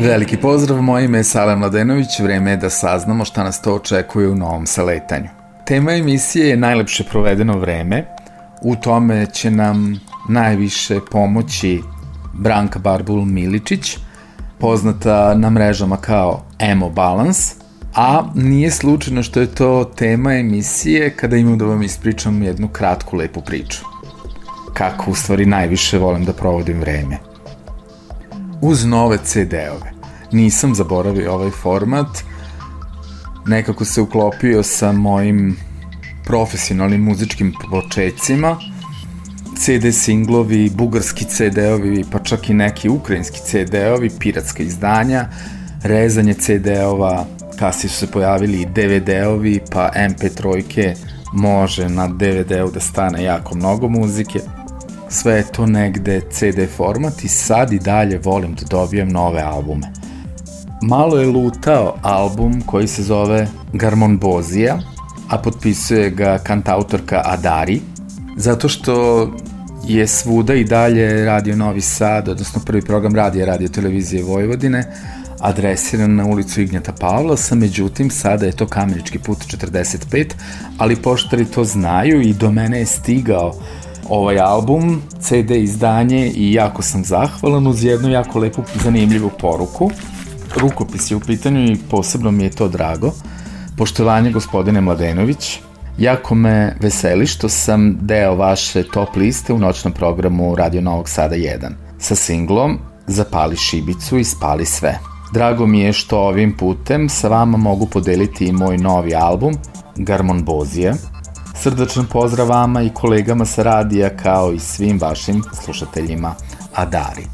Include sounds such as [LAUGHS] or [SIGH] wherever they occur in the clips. Veliki pozdrav, moje ime je Sale Mladenović, vrijeme je da saznamo šta nas to očekuje u novom saletanju. Tema emisije je najlepše provedeno vreme, u tome će nam najviše pomoći Branka Barbul Miličić, poznata na mrežama kao Emo Balance, a nije slučajno što je to tema emisije kada imam da vam ispričam jednu kratku lepu priču. Kako u stvari najviše volim da provodim vreme uz nove CD-ove. Nisam zaboravio ovaj format, nekako se uklopio sa mojim profesionalnim muzičkim počecima, CD singlovi, bugarski CD-ovi, pa čak i neki ukrajinski CD-ovi, piratska izdanja, rezanje CD-ova, kasnije su se pojavili i DVD-ovi, pa MP3-ke, može na DVD-u da stane jako mnogo muzike sve je to negde CD format i sad i dalje volim da dobijem nove albume. Malo je lutao album koji se zove Garmon Bozija, a potpisuje ga kantautorka Adari, zato što je svuda i dalje Radio Novi Sad, odnosno prvi program radija Radio Televizije Vojvodine, adresiran na ulicu Ignjata Pavlosa međutim sada je to Kamenički put 45, ali poštari to znaju i do mene je stigao ovaj album, CD izdanje i jako sam zahvalan uz jednu jako lepu, zanimljivu poruku. Rukopis je u pitanju i posebno mi je to drago. Poštovanje gospodine Mladenović, Jako me veseli što sam deo vaše top liste u noćnom programu Radio Novog Sada 1 sa singlom Zapali šibicu i spali sve. Drago mi je što ovim putem sa vama mogu podeliti i moj novi album Garmon Bozija Srdačan pozdrav vama i kolegama sa radija kao i svim vašim slušateljima Adari.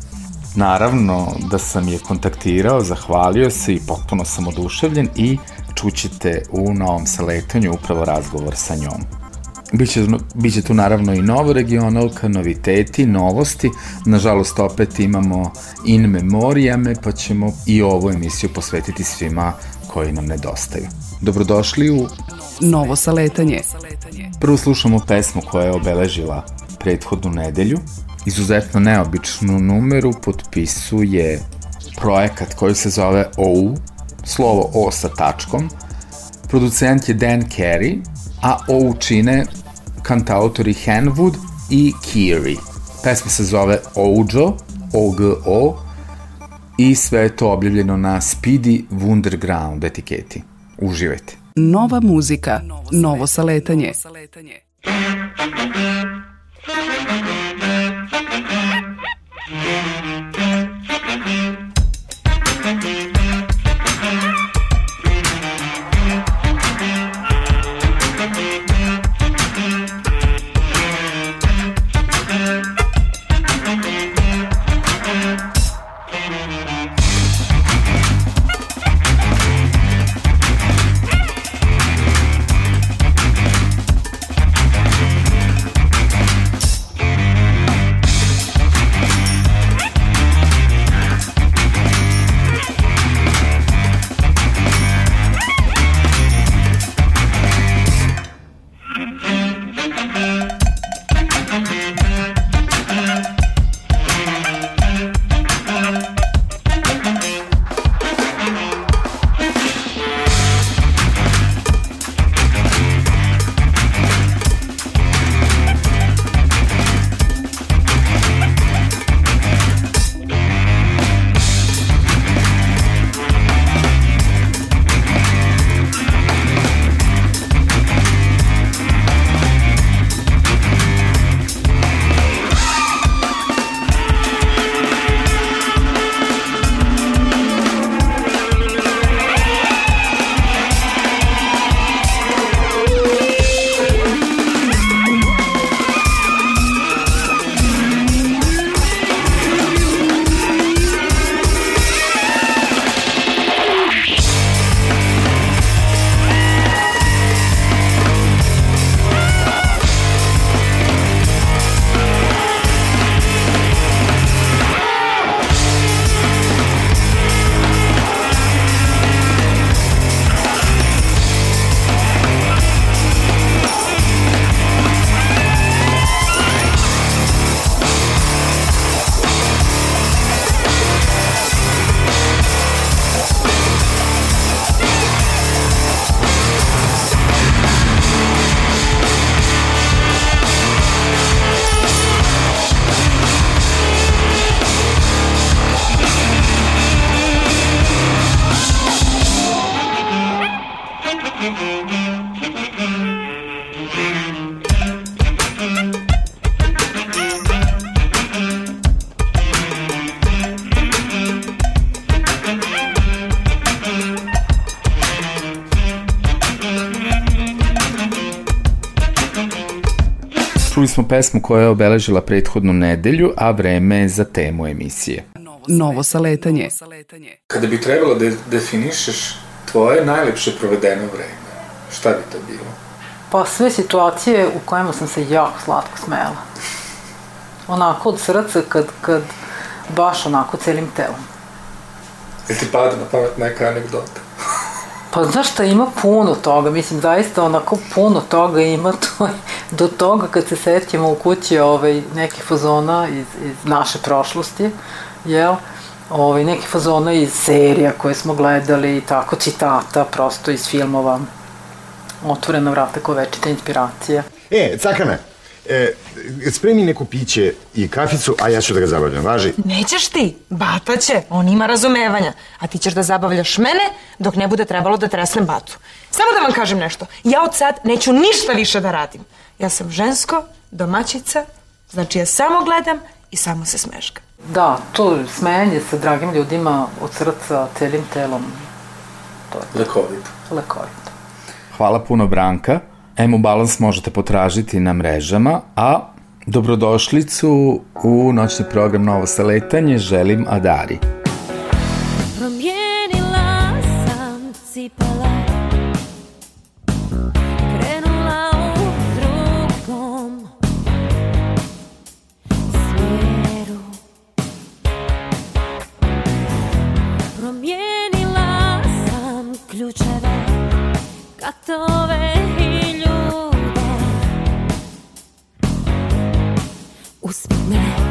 Naravno da sam je kontaktirao, zahvalio se i potpuno sam oduševljen i čućete u novom saletanju upravo razgovor sa njom. Biće, biće tu naravno i novo regionalka, noviteti, novosti. Nažalost opet imamo in memorijame pa ćemo i ovu emisiju posvetiti svima koji nam nedostaju. Dobrodošli u Novo saletanje. Prvo slušamo pesmu koja je obeležila prethodnu nedelju. Izuzetno neobičnu numeru potpisuje projekat koji se zove OU, slovo O sa tačkom. Producent je Dan Carey, a OU čine kantautori Henwood i Keery. Pesma se zove Ojo, OGO, i sve je to objavljeno na Speedy Wonderground etiketi. Uživajte! Nova muzika, novo saletanje. Novo smo pesmu koja je obeležila prethodnu nedelju, a vreme je za temu emisije. Novo saletanje. Kada bi trebalo da definišeš tvoje najlepše provedeno vreme, šta bi to bilo? Pa sve situacije u kojima sam se jako slatko smela. Onako od srca kad, kad baš onako celim telom. Jel ti pada na pamet neka anegdota? pa znaš šta, ima puno toga, mislim, zaista onako puno toga ima, to je do toga kad se setimo u kući ovaj, nekih fazona iz, iz naše prošlosti, jel? Ovaj, nekih fazona iz serija koje smo gledali tako, citata prosto iz filmova. Otvorena vrata kao večita inspiracija. E, cakane, E, spremi neko piće i kaficu, a ja ću da ga zabavljam, važi? Nećeš ti, bata će, on ima razumevanja. A ti ćeš da zabavljaš mene dok ne bude trebalo da tresnem batu. Samo da vam kažem nešto, ja od sad neću ništa više da radim. Ja sam žensko, domaćica, znači ja samo gledam i samo se smeškam. Da, to smenje sa dragim ljudima od srca, celim telom. To je... Lekovito. Lekovito. Hvala puno Branka. Emu Balans možete potražiti na mrežama, a dobrodošlicu u noćni program Novo saletanje želim Adari. Promijenila sam cipala Promijenila sam katove there.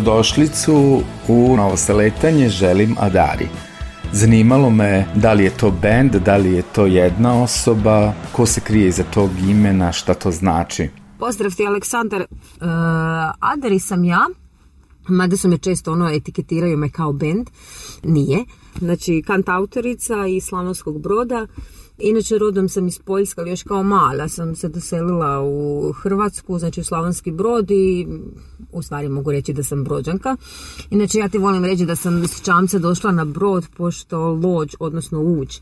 dobrodošlicu u saletanje Želim Adari. Zanimalo me da li je to band, da li je to jedna osoba, ko se krije iza tog imena, šta to znači. Pozdrav ti Aleksandar, uh, Adari sam ja, mada su me često ono etiketiraju me kao band, nije. Znači kantautorica iz Slavonskog broda, Inače, rodom sam iz Poljska, još kao mala sam se doselila u Hrvatsku, znači u Slavonski brod i u stvari mogu reći da sam brođanka. Inače, ja ti volim reći da sam iz Čamca došla na brod, pošto lođ, odnosno uć, e,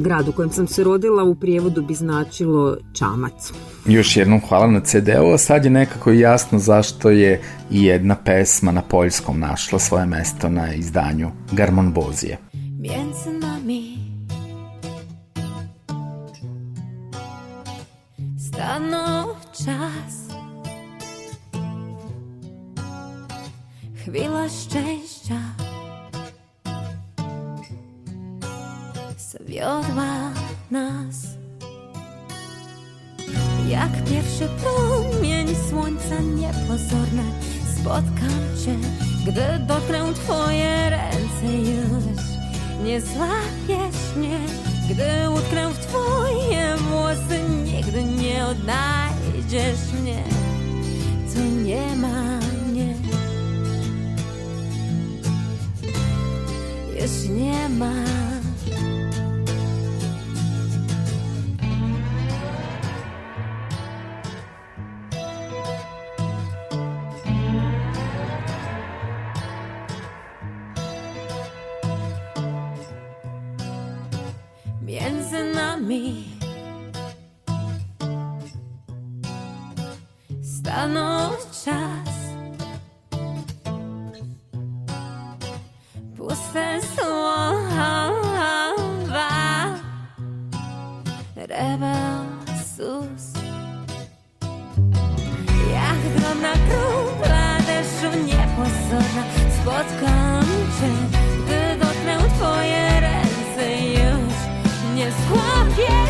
grad u kojem sam se rodila, u prijevodu bi značilo Čamac. Još jednom hvala na CD-u, sad je nekako jasno zašto je i jedna pesma na poljskom našla svoje mesto na izdanju Garmon Bozije. Stanął czas Chwila szczęścia Zawiodła nas Jak pierwszy promień słońca niepozorne Spotkam cię, gdy dotrę twoje ręce już Nie złapiesz mnie gdy utknę w twoje włosy Nigdy nie odnajdziesz mnie co nie ma mnie Już nie ma nami stanął czas. Puste słowa, rebel sus. Jak drobna kropla deszczu niepozorna spotkam cię, gdy dotknę twoje yeah.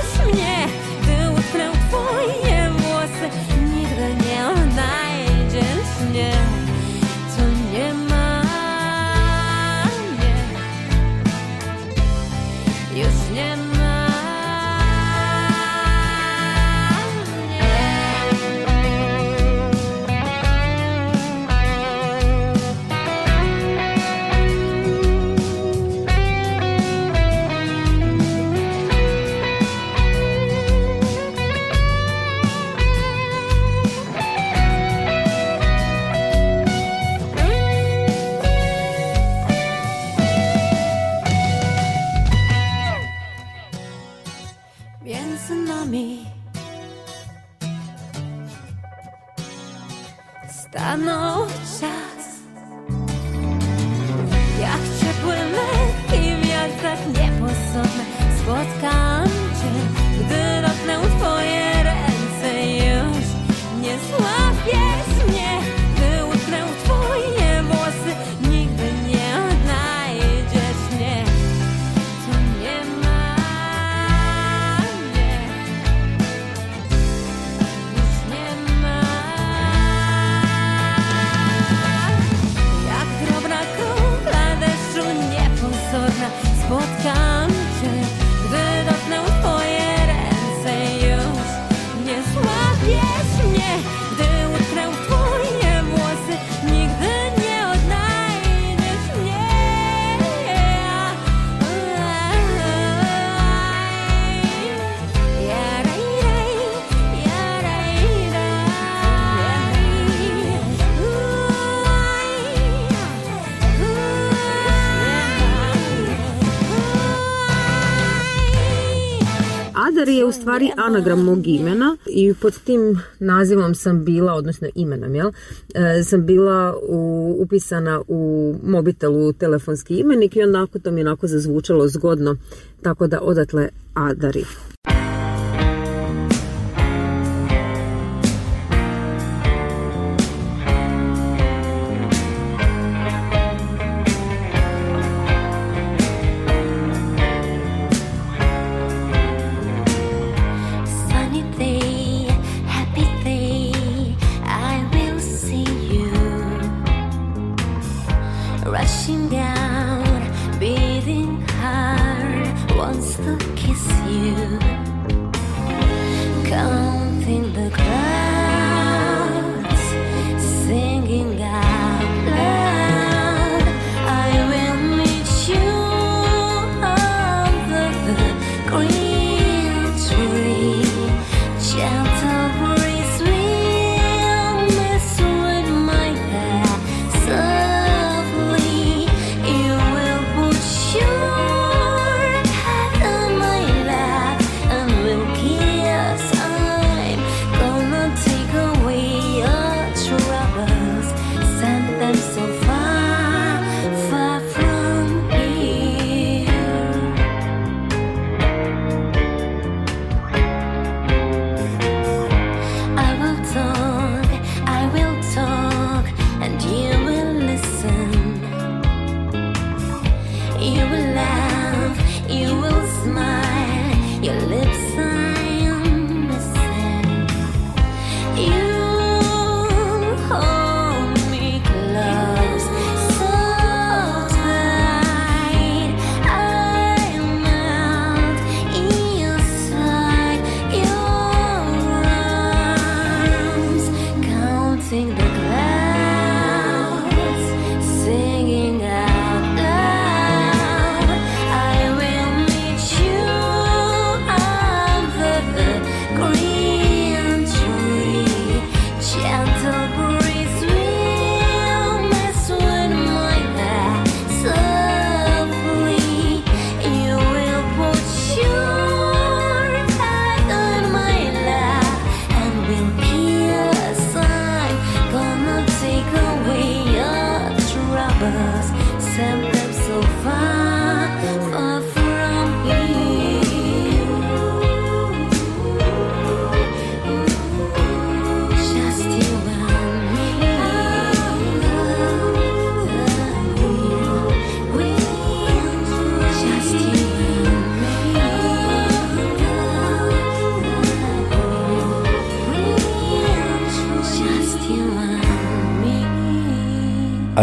ustvari u stvari anagram mog imena i pod tim nazivom sam bila, odnosno imenom, jel? E, sam bila upisana u mobitelu telefonski imenik i onako to mi onako zazvučalo zgodno, tako da odatle Adari.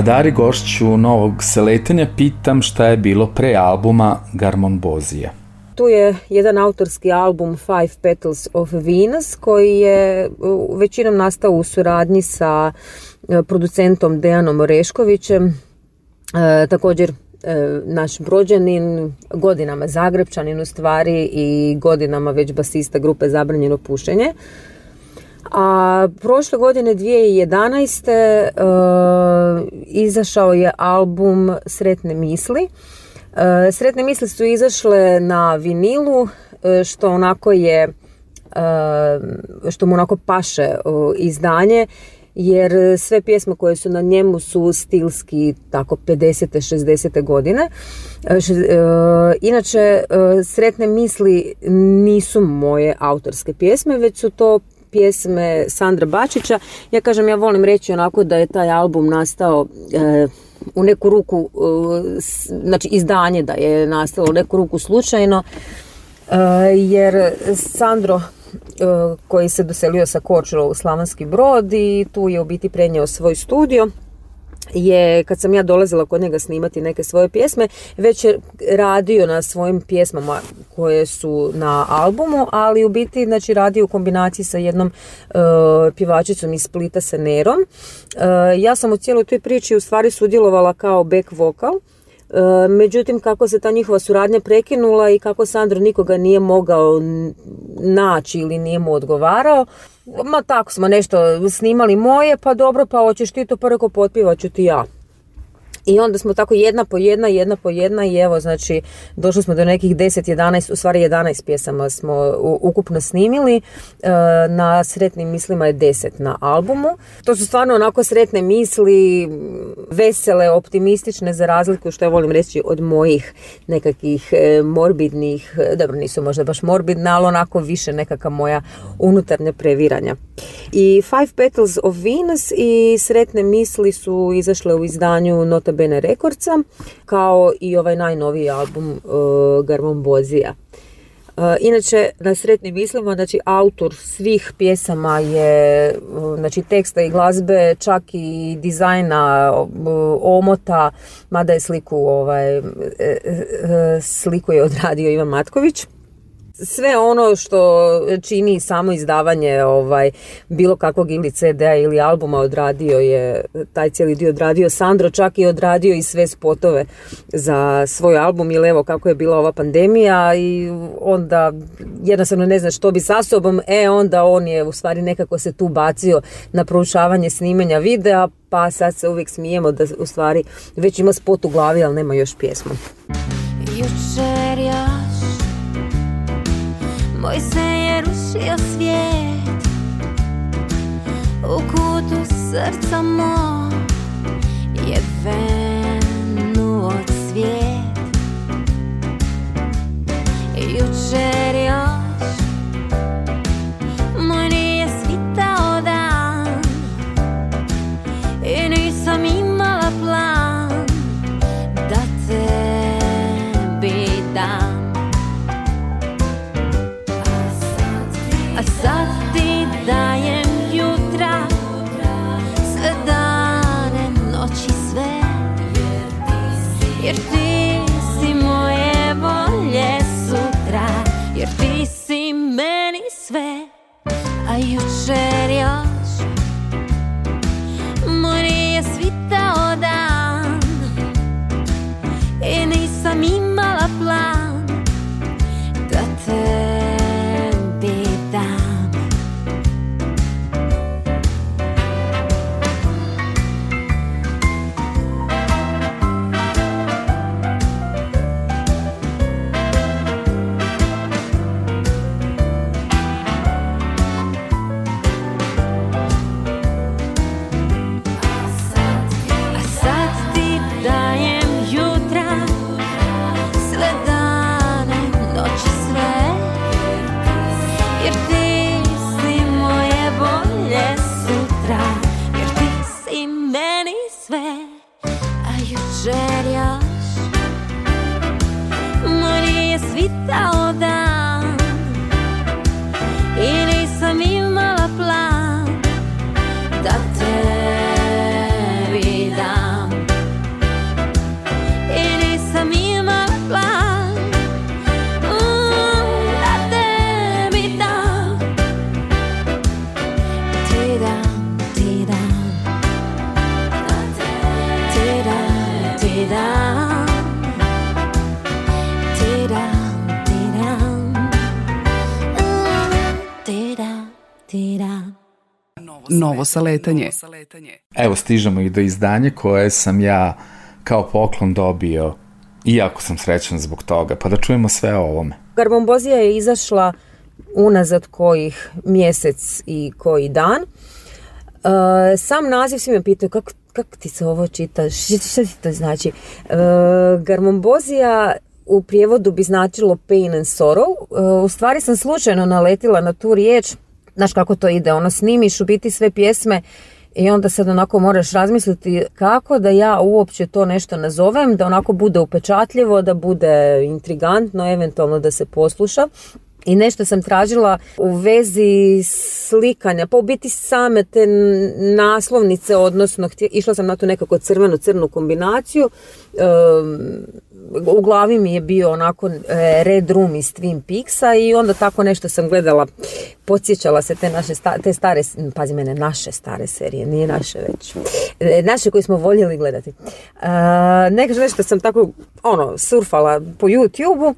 Dari Gošću Novog seletanja pitam šta je bilo pre albuma Garmon Bozija? Tu je jedan autorski album Five Petals of Venus koji je e, većinom nastao u suradnji sa e, producentom Dejanom Oreškovićem, e, također naš brođanin, godinama zagrebčanin u stvari i godinama već basista grupe Zabranjeno pušenje. A prošle godine 2011. E, izašao je album Sretne misli. E, Sretne misli su izašle na vinilu e, što onako je što mu onako paše izdanje jer sve pjesme koje su na njemu su stilski tako 50. 60. godine inače Sretne misli nisu moje autorske pjesme već su to pjesme Sandra Bačića. Ja kažem, ja volim reći onako da je taj album nastao eh, u neku ruku, eh, znači izdanje da je nastalo u neku ruku slučajno, eh, jer Sandro koji se doselio sa Kočilo u Slavanski brod i tu je u biti prenio svoj studio je kad sam ja dolazila kod njega snimati neke svoje pjesme već je radio na svojim pjesmama koje su na albumu ali u biti znači radio u kombinaciji sa jednom pivačicom e, pjevačicom iz Splita Senerom e, ja sam u cijeloj toj priči u stvari sudjelovala kao back vokal E, međutim, kako se ta njihova suradnja prekinula i kako Sandro nikoga nije mogao naći ili nije mu odgovarao, ma tako smo nešto snimali moje, pa dobro, pa hoćeš ti to, prvo potpivat ću ti ja. I onda smo tako jedna po jedna, jedna po jedna i evo, znači, došli smo do nekih 10, 11, u stvari 11 pjesama smo ukupno snimili. E, na sretnim mislima je 10 na albumu. To su stvarno onako sretne misli, vesele, optimistične za razliku, što ja volim reći, od mojih nekakih e, morbidnih, e, dobro nisu možda baš morbidne, ali onako više nekakva moja unutarnja previranja. I Five Petals of Venus i Sretne misli su izašle u izdanju Nota Bene Rekordca, kao i ovaj najnoviji album uh, Bozija. Uh, inače, na sretnim mislima, znači autor svih pjesama je, uh, znači teksta i glazbe, čak i dizajna, uh, omota, mada je sliku, ovaj, e, e, e, sliku je odradio Ivan Matković sve ono što čini samo izdavanje ovaj, bilo kakvog ili CD-a ili albuma odradio je, taj cijeli dio odradio Sandro, čak i odradio i sve spotove za svoj album ili evo kako je bila ova pandemija i onda jednostavno ne zna što bi sa sobom, e onda on je u stvari nekako se tu bacio na proučavanje snimanja videa, pa sad se uvijek smijemo da u stvari već ima spot u glavi, ali nema još pjesmu. Jučer ja Mojseja rušio svijet U kutu srca serca je venuo cvijet Jučer novo saletanje. Evo stižemo i do izdanje koje sam ja kao poklon dobio iako sam srećan zbog toga, pa da čujemo sve o ovome. Garbombozija je izašla unazad kojih mjesec i koji dan. E, sam naziv svi me pitaju kako kak ti se ovo čita, Što ti to znači? E, garbombozija u prijevodu bi značilo pain and sorrow. E, u stvari sam slučajno naletila na tu riječ znaš kako to ide, ono snimiš u biti sve pjesme i onda sad onako moraš razmisliti kako da ja uopće to nešto nazovem, da onako bude upečatljivo, da bude intrigantno, eventualno da se posluša i nešto sam tražila u vezi slikanja, pa u biti same te naslovnice, odnosno išla sam na tu nekako crveno-crnu kombinaciju, u glavi mi je bio onako e, Red Room iz Twin Peaksa i onda tako nešto sam gledala, podsjećala se te naše te stare, pazi mene, naše stare serije, nije naše već, e, naše koje smo voljeli gledati. Uh, nešto sam tako ono surfala po YouTube-u,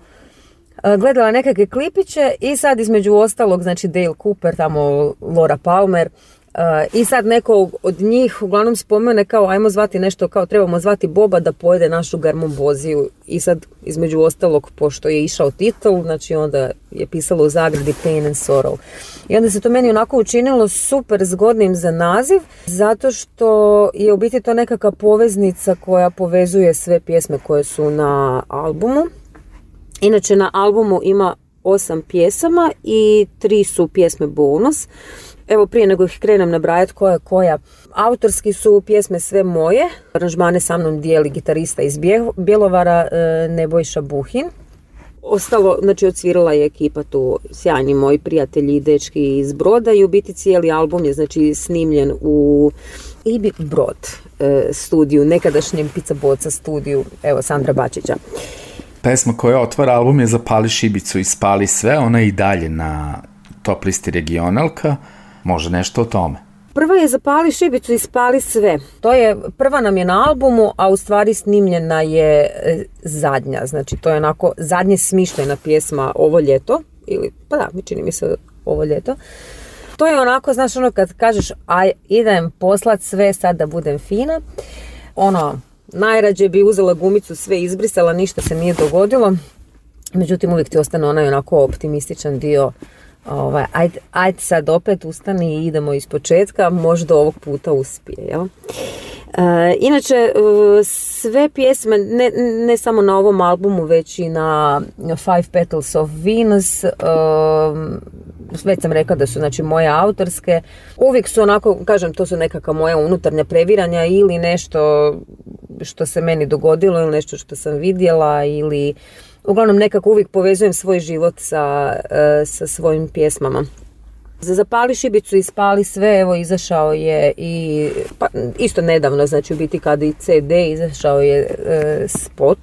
E, gledala nekakve klipiće i sad između ostalog, znači Dale Cooper, tamo Laura Palmer, e, i sad neko od njih uglavnom spomene kao ajmo zvati nešto kao trebamo zvati Boba da pojede našu garmomboziju i sad između ostalog pošto je išao titl znači onda je pisalo u zagradi Pain and Sorrow i onda se to meni onako učinilo super zgodnim za naziv zato što je u biti to nekakva poveznica koja povezuje sve pjesme koje su na albumu Inače na albumu ima osam pjesama i tri su pjesme bonus. Evo prije nego ih krenem nabrajat koja koja. Autorski su pjesme sve moje. Aranžmane sa mnom dijeli gitarista iz Bjelovara e, Nebojša Buhin. Ostalo, znači odsvirala je ekipa tu, sjajni moji prijatelji i dečki iz Broda i u biti cijeli album je znači snimljen u Ibi Brod e, studiju, nekadašnjem Pizza Boca studiju, evo Sandra Bačića. Pesma koja otvara album je Zapali šibicu i spali sve, ona je i dalje na top listi regionalka, može nešto o tome. Prva je Zapali šibicu i spali sve. To je, prva nam je na albumu, a u stvari snimljena je e, zadnja. Znači, to je onako zadnje smišljena pjesma ovo ljeto. Ili, pa da, mi čini mi se ovo ljeto. To je onako, znaš, ono kad kažeš, aj, idem poslat sve sad da budem fina. Ono, najrađe bi uzela gumicu, sve izbrisala, ništa se nije dogodilo. Međutim, uvijek ti ostane onaj onako optimističan dio ovaj, ajde, ajde sad opet ustani i idemo iz početka, možda ovog puta uspije, jel? Eh, inače, eh, sve pjesme, ne, ne samo na ovom albumu, već i na Five Petals of Venus, eh, već sam rekla da su znači, moje autorske. Uvijek su onako, kažem, to su nekakva moja unutarnja previranja ili nešto što se meni dogodilo ili nešto što sam vidjela ili uglavnom nekako uvijek povezujem svoj život sa, sa svojim pjesmama. Zapali šibicu i spali sve, evo izašao je i, pa, isto nedavno, znači u biti kad i CD izašao je e, spot.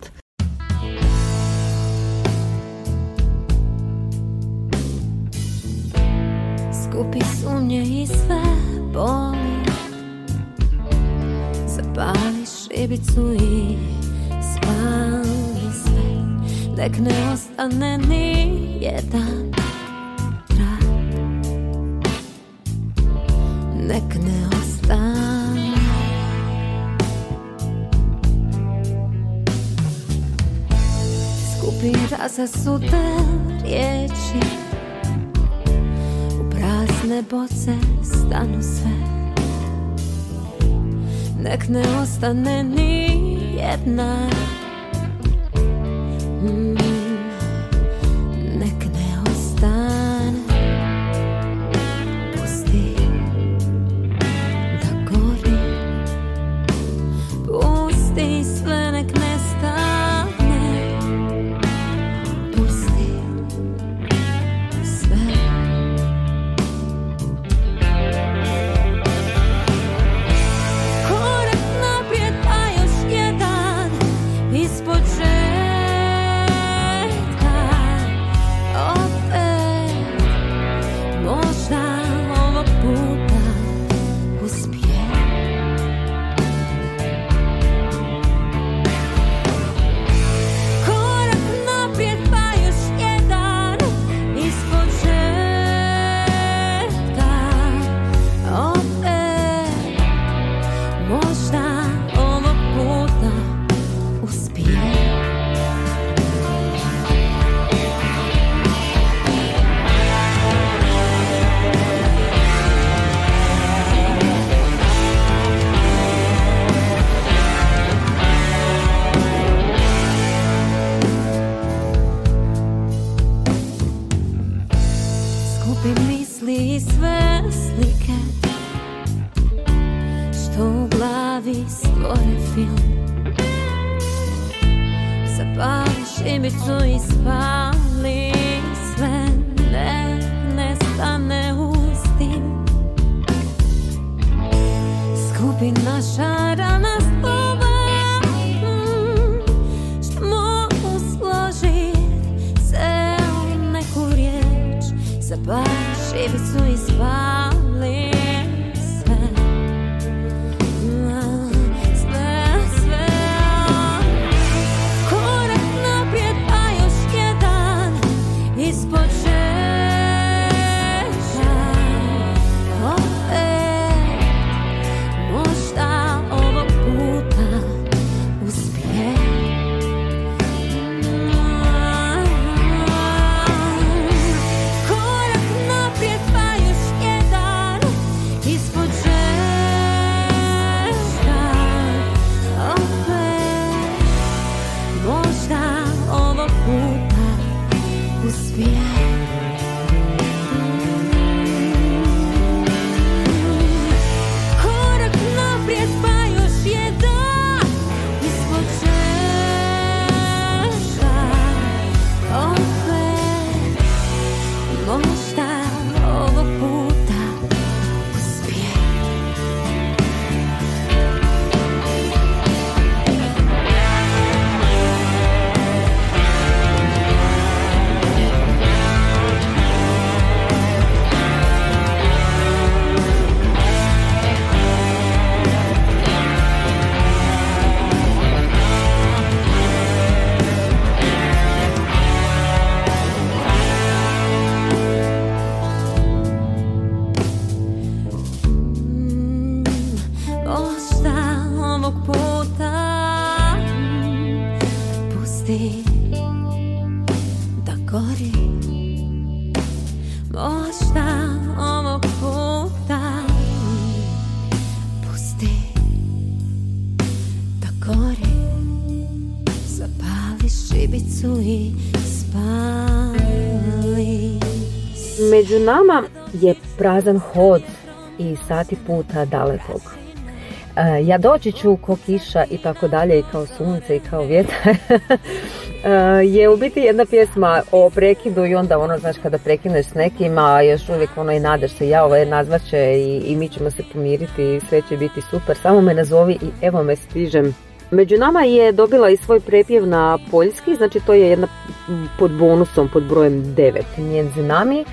Skupi sumnje i sve boli Zapali šibicu i spali sve Nek ne ostane ni jedan nek ne ostane Skupira se sute riječi U prazne boce stanu sve Nek ne ostane ni jedna mm. gore film Zapališ šibicu i spali sve Ne, ne stane u Skupi naša rana slova mm, Što mogu složit u neku riječ Zapališ šibicu i spali prazan hod i sati puta dalekog. E, ja doći ću ko kiša i tako dalje i kao sunce i kao vjetar [LAUGHS] e, je u biti jedna pjesma o prekidu i onda ono znaš kada prekineš s nekima još uvijek ono i nadeš se ja ove nazvaće i, mi ćemo se pomiriti i sve će biti super samo me nazovi i evo me stižem. Među nama je dobila i svoj prepjev na poljski, znači to je jedna pod bonusom, pod brojem 9. za nami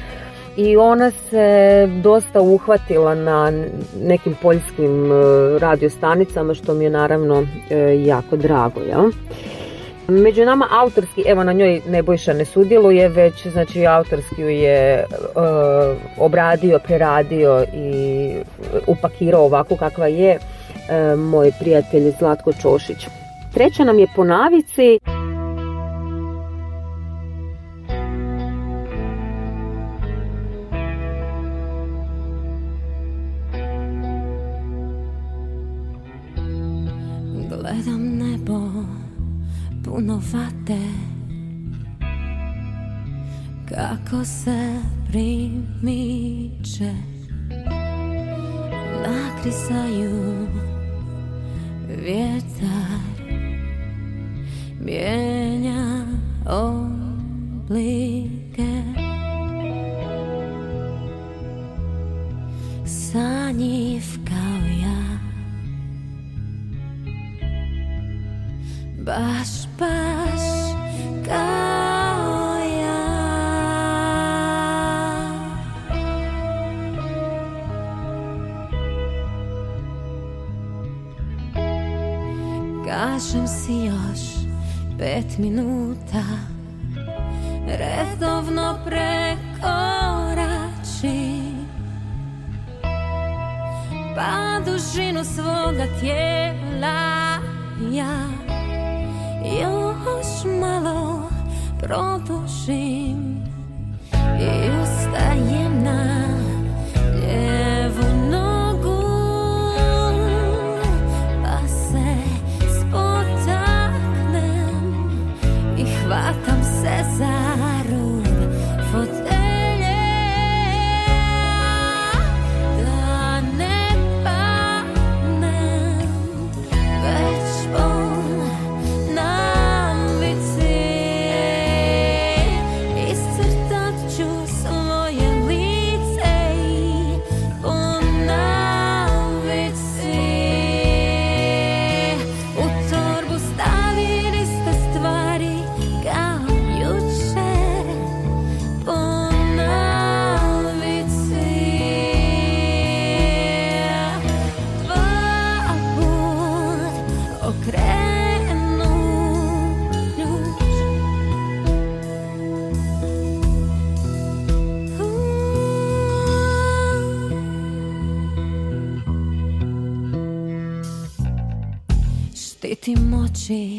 i ona se dosta uhvatila na nekim poljskim e, radiostanicama što mi je naravno e, jako drago. Jel? Među nama autorski, evo na njoj Nebojša ne sudjeluje, već znači autorski ju je e, obradio, preradio i upakirao ovako kakva je moj prijatelj Zlatko Čošić. Treća nam je po navici. уже накресаю. kažem si još pet minuta Redovno prekorači Pa dužinu svoga tijela ja Još malo produžim I ustajem na cheia.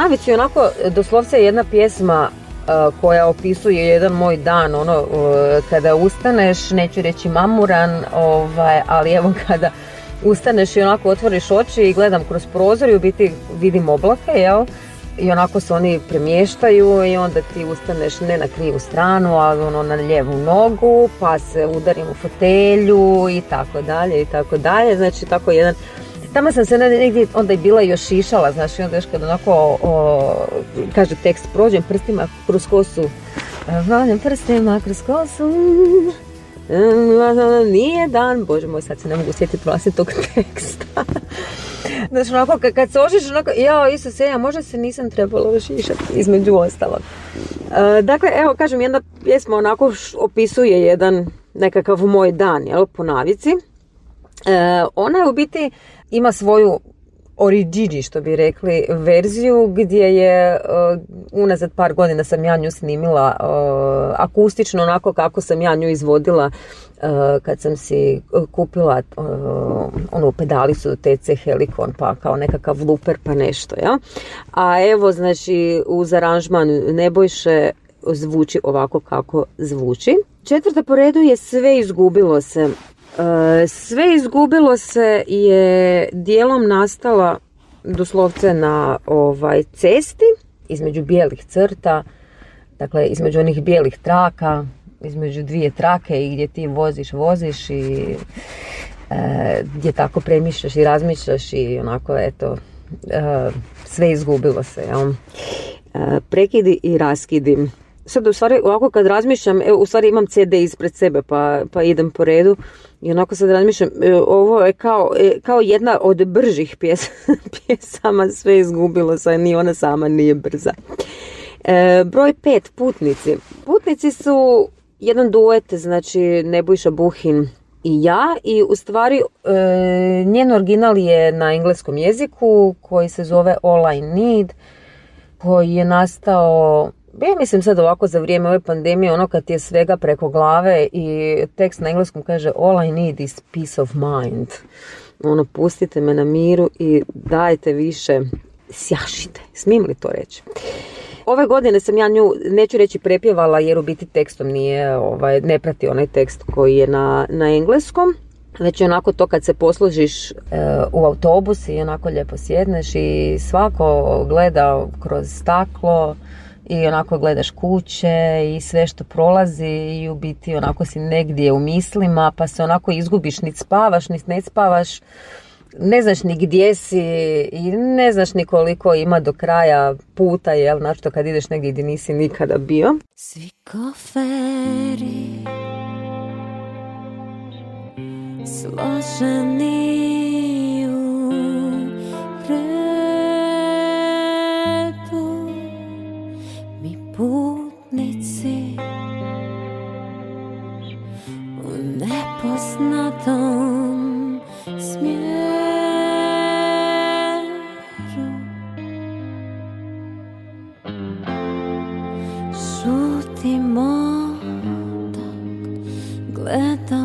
Navić je onako doslovce jedna pjesma e, koja opisuje jedan moj dan, ono e, kada ustaneš, neću reći mamuran, ovaj, ali evo [LAUGHS] kada ustaneš i onako otvoriš oči i gledam kroz prozor i u biti vidim oblake, I onako se oni premještaju i onda ti ustaneš ne na krivu stranu, ali ono na lijevu nogu, pa se udarim u fotelju i tako dalje i tako dalje. Znači tako jedan Tamo sam se negdje, onda je bila još šišala, znaš, i onda još kad onako, kaže tekst, prođem prstima kroz kosu, valjam prstima kroz kosu, nije dan, bože moj, sad se ne mogu sjetiti vlastitog [LAUGHS] teksta. Znači, onako, kad se ožiš, onako, jao, Isuse, ja možda se nisam trebala ošišati, između ostalog. E, dakle, evo, kažem, jedna pjesma onako opisuje jedan nekakav moj dan, jel, po navici. E, ona je u biti ima svoju origini, što bi rekli, verziju gdje je e, unazad par godina sam ja nju snimila e, akustično onako kako sam ja nju izvodila e, kad sam si kupila onu pedalicu TC Helikon pa kao nekakav luper pa nešto. Ja? A evo znači uz aranžman Nebojše zvuči ovako kako zvuči. Četvrta po redu je sve izgubilo se E, sve izgubilo se je dijelom nastala doslovce na ovaj cesti između bijelih crta, dakle između onih bijelih traka, između dvije trake i gdje ti voziš, voziš i e, gdje tako premišljaš i razmišljaš i onako eto e, sve izgubilo se. Ja. prekidi i raskidi sad u stvari ovako kad razmišljam, evo, u stvari imam CD ispred sebe pa, pa idem po redu i onako sad razmišljam, e, ovo je kao, e, kao jedna od bržih pjes, [LAUGHS] pjesama, sve izgubilo se, ni ona sama nije brza. E, broj pet, putnici. Putnici su jedan duet, znači Nebojša Buhin i ja i u stvari njen original je na engleskom jeziku koji se zove All I Need koji je nastao pa ja mislim sad ovako za vrijeme ove pandemije, ono kad je svega preko glave i tekst na engleskom kaže all I need is peace of mind. Ono, pustite me na miru i dajte više, sjašite. Smijem li to reći? Ove godine sam ja nju, neću reći prepjevala jer u biti tekstom nije, ovaj, ne prati onaj tekst koji je na, na engleskom, već znači, je onako to kad se poslužiš eh, u autobus i onako lijepo sjedneš i svako gleda kroz staklo, i onako gledaš kuće i sve što prolazi i u biti onako si negdje u mislima pa se onako izgubiš, ni spavaš, ni ne spavaš, ne znaš ni gdje si i ne znaš ni koliko ima do kraja puta, jel, našto kad ideš negdje gdje nisi nikada bio. Svi koferi složeni putnici u nepoznatom smjeru Šutimo dok gledamo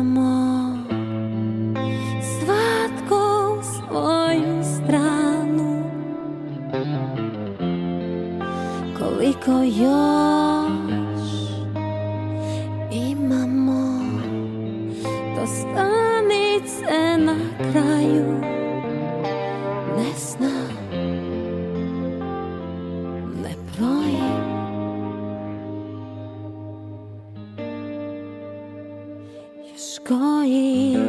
Кояж і мамо, то станеться на краю не сна, не проїв, шкої.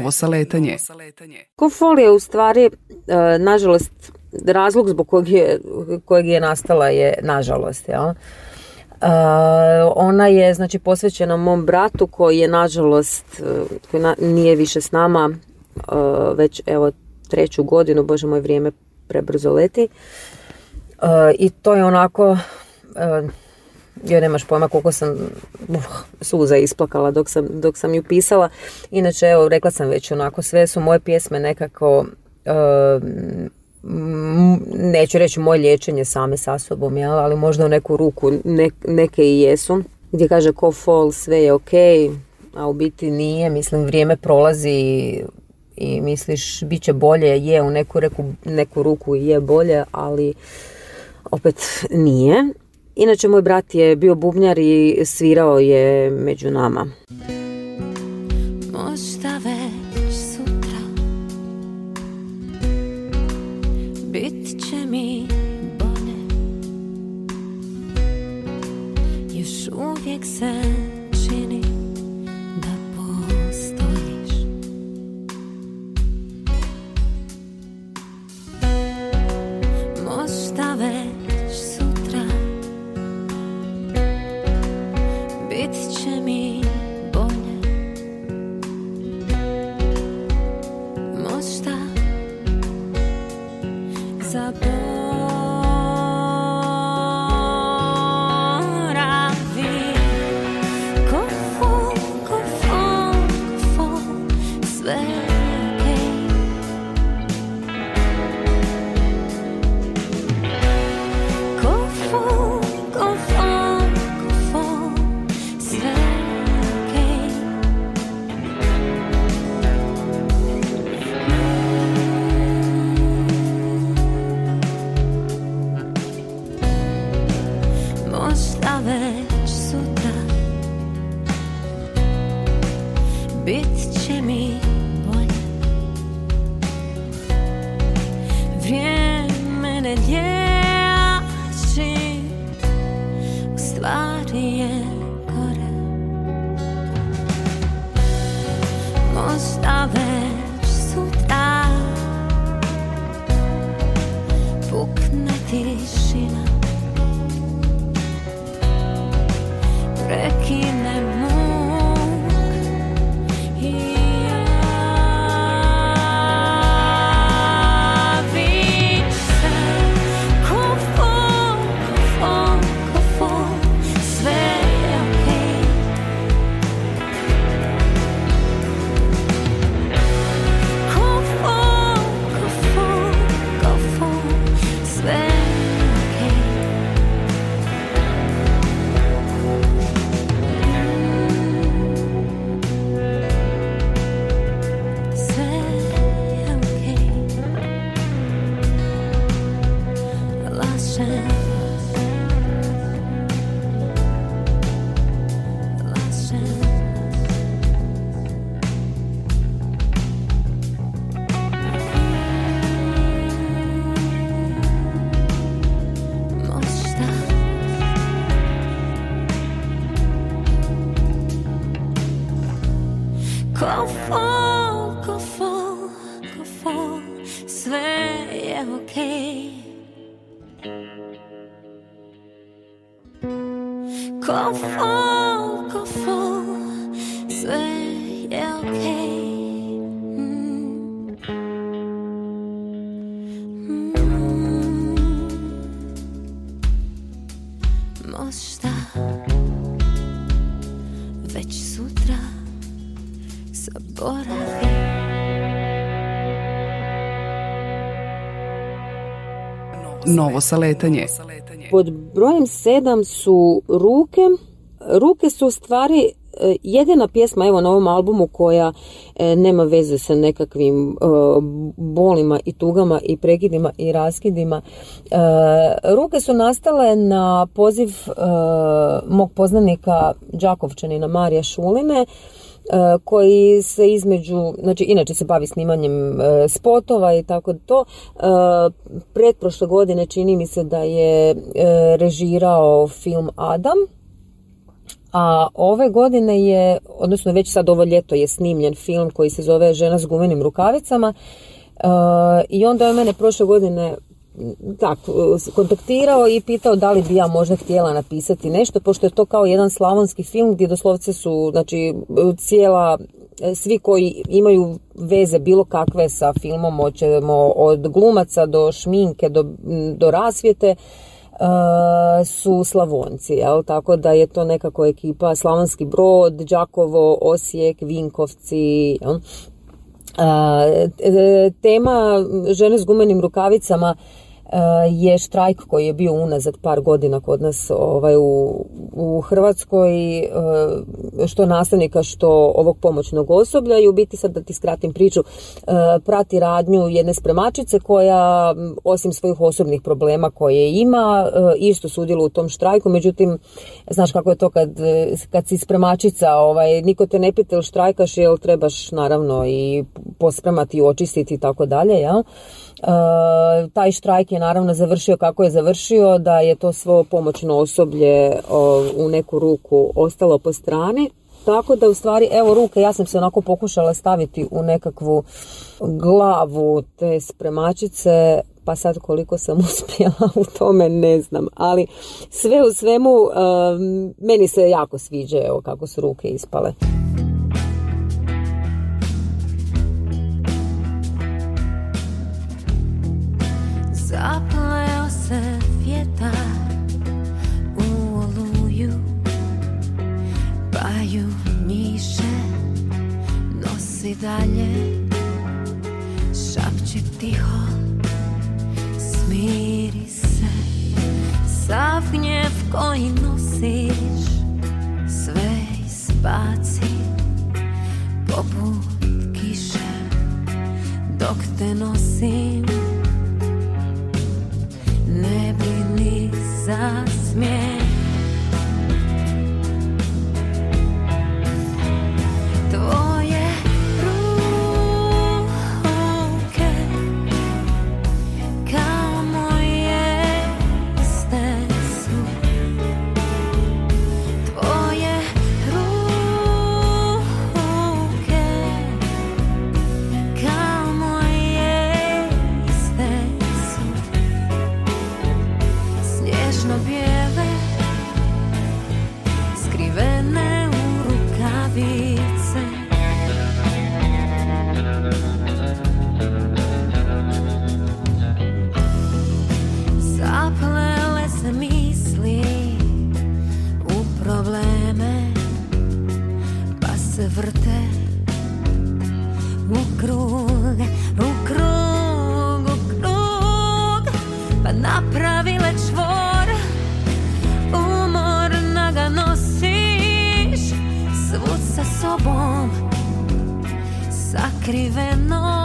novo saletanje. je u stvari, e, nažalost, razlog zbog kojeg je, je nastala je nažalost. Jel? E, ona je znači posvećena mom bratu koji je nažalost e, koji nije više s nama već evo treću godinu bože moj vrijeme prebrzo leti i to je onako joj nemaš pojma koliko sam uh, suza isplakala dok sam, dok sam ju pisala. Inače, evo, rekla sam već onako, sve su moje pjesme nekako, uh, neću reći moje liječenje same sa sobom, jel? ali možda u neku ruku neke i jesu. Gdje kaže ko fall, sve je ok, a u biti nije, mislim vrijeme prolazi i, misliš bit će bolje, je u neku, reku, neku ruku je bolje, ali opet nije. Inače, moj brat je bio bubnjar i svirao je među nama. Možda već sutra Bit će mi bolje Još uvijek se čini Da postojiš Možda već novo saletanje. Pod brojem sedam su ruke. Ruke su u stvari e, jedina pjesma evo na ovom albumu koja e, nema veze sa nekakvim e, bolima i tugama i prekidima i raskidima ruke su nastale na poziv mog poznanika Đakovčanina Marija Šuline E, koji se između, znači inače se bavi snimanjem e, spotova i tako to. E, Pretprošle godine čini mi se da je režirao film Adam, a ove godine je, odnosno već sad ovo ljeto je snimljen film koji se zove Žena s gumenim rukavicama i onda je mene prošle godine tako, e, kontaktirao i pitao da li bi ja možda htjela napisati nešto, pošto je to kao jedan slavonski film gdje doslovce su, znači, e, cijela, e, svi koji imaju veze bilo kakve sa filmom, hoćemo od glumaca do šminke, do, do rasvijete, su Slavonci, jel? tako da je to nekako ekipa Slavonski brod, Đakovo, Osijek, Vinkovci, jel? E, e, tema žene s gumenim rukavicama Eh, je štrajk koji je bio unazad par godina kod nas ovaj, u, u Hrvatskoj eh, što nastavnika što ovog pomoćnog osoblja i u biti sad da ti skratim priču eh, prati radnju jedne spremačice koja mm, osim svojih osobnih problema koje ima isto sudjeluje u tom štrajku međutim znaš kako je to kad, kad si spremačica ovaj, niko te ne pita ili štrajkaš jel trebaš naravno i pospremati i očistiti i tako dalje ja? E, taj štrajk je naravno završio kako je završio, da je to svo pomoćno osoblje u neku ruku ostalo po strani. Tako da u stvari, evo ruke, ja sam se onako pokušala staviti u nekakvu glavu te spremačice, pa sad koliko sam [LAUGHS] uspjela u tome ne znam, ali sve u svemu e, meni se jako sviđa evo kako su ruke ispale. Zapleo se vjetar u oluju pa nosi dalje Šapće tiho, smiri se Sav gnjev koji nosiš sve izbaci Poput kiše dok te nosim не блини за смех. sakriveno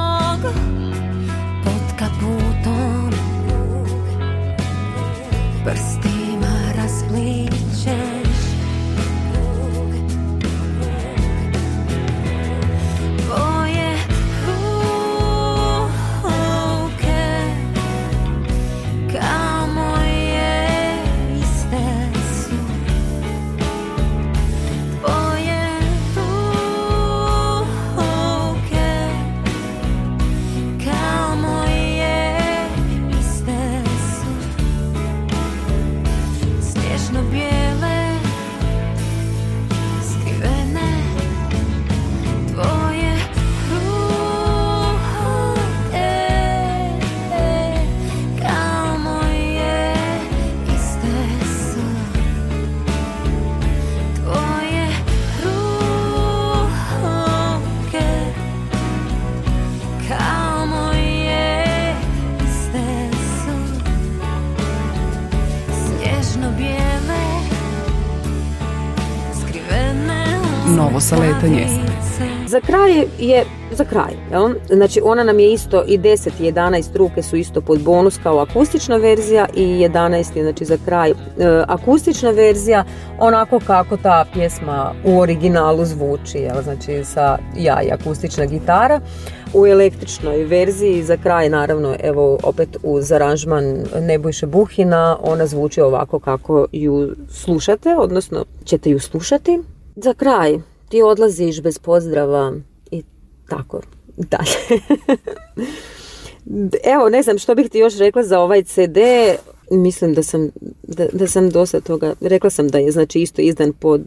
novo saletanje. Za kraj je, za kraj, znači ona nam je isto i 10 i 11 ruke su isto pod bonus kao akustična verzija i 11 je znači za kraj e, akustična verzija onako kako ta pjesma u originalu zvuči, znači sa ja i akustična gitara u električnoj verziji za kraj naravno evo opet uz aranžman Nebojše Buhina ona zvuči ovako kako ju slušate, odnosno ćete ju slušati za kraj, ti odlaziš bez pozdrava i tako dalje. [LAUGHS] Evo, ne znam što bih ti još rekla za ovaj CD. Mislim da sam, da, da sam dosta toga, rekla sam da je znači isto izdan pod,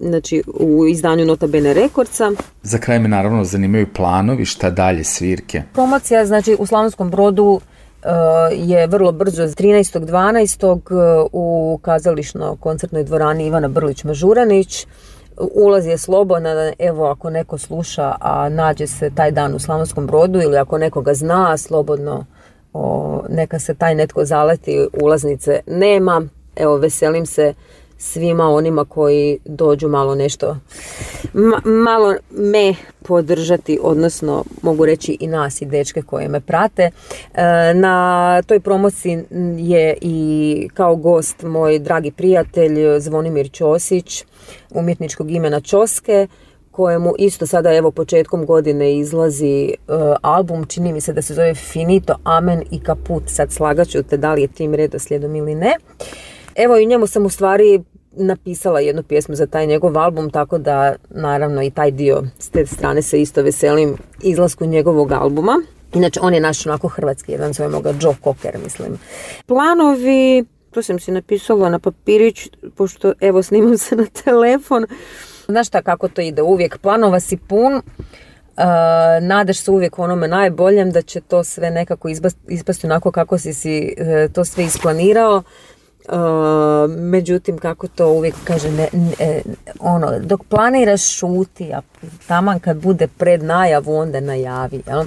znači u izdanju Nota Bene Rekordca. Za kraj me naravno zanimaju planovi, šta dalje svirke. Promocija znači u Slavonskom brodu Eh, je vrlo brzo 13.12. Eh, u kazališno-koncertnoj dvorani Ivana Brlić-Mažuranić. Ulaz je slobodan, evo ako neko sluša, a nađe se taj dan u Slavonskom brodu ili ako nekoga zna, slobodno neka se taj netko zaleti, ulaznice nema. Evo, veselim se svima onima koji dođu malo nešto, malo me podržati, odnosno mogu reći i nas i dečke koje me prate. E, na toj promociji je i kao gost moj dragi prijatelj Zvonimir Ćosić, umjetničkog imena Čoske, kojemu isto sada evo početkom godine izlazi e, album, čini mi se da se zove Finito, Amen i Kaput, sad slagaću te da li je tim redoslijedom ili ne. Evo i njemu sam u stvari napisala jednu pjesmu za taj njegov album, tako da naravno i taj dio s te strane se isto veselim izlasku njegovog albuma. Inače, on je naš onako hrvatski, jedan zovemo ga Joe Cocker, mislim. Planovi, to sam si napisala na papirić, pošto evo snimam se na telefon. Znaš šta kako to ide uvijek, planova si pun, Uh, nadaš se uvijek onome najboljem da će to sve nekako izbast, ispasti onako kako si si uh, to sve isplanirao međutim kako to uvijek kaže ne, ono, dok planiraš šuti a taman kad bude pred najavu onda najavi jel?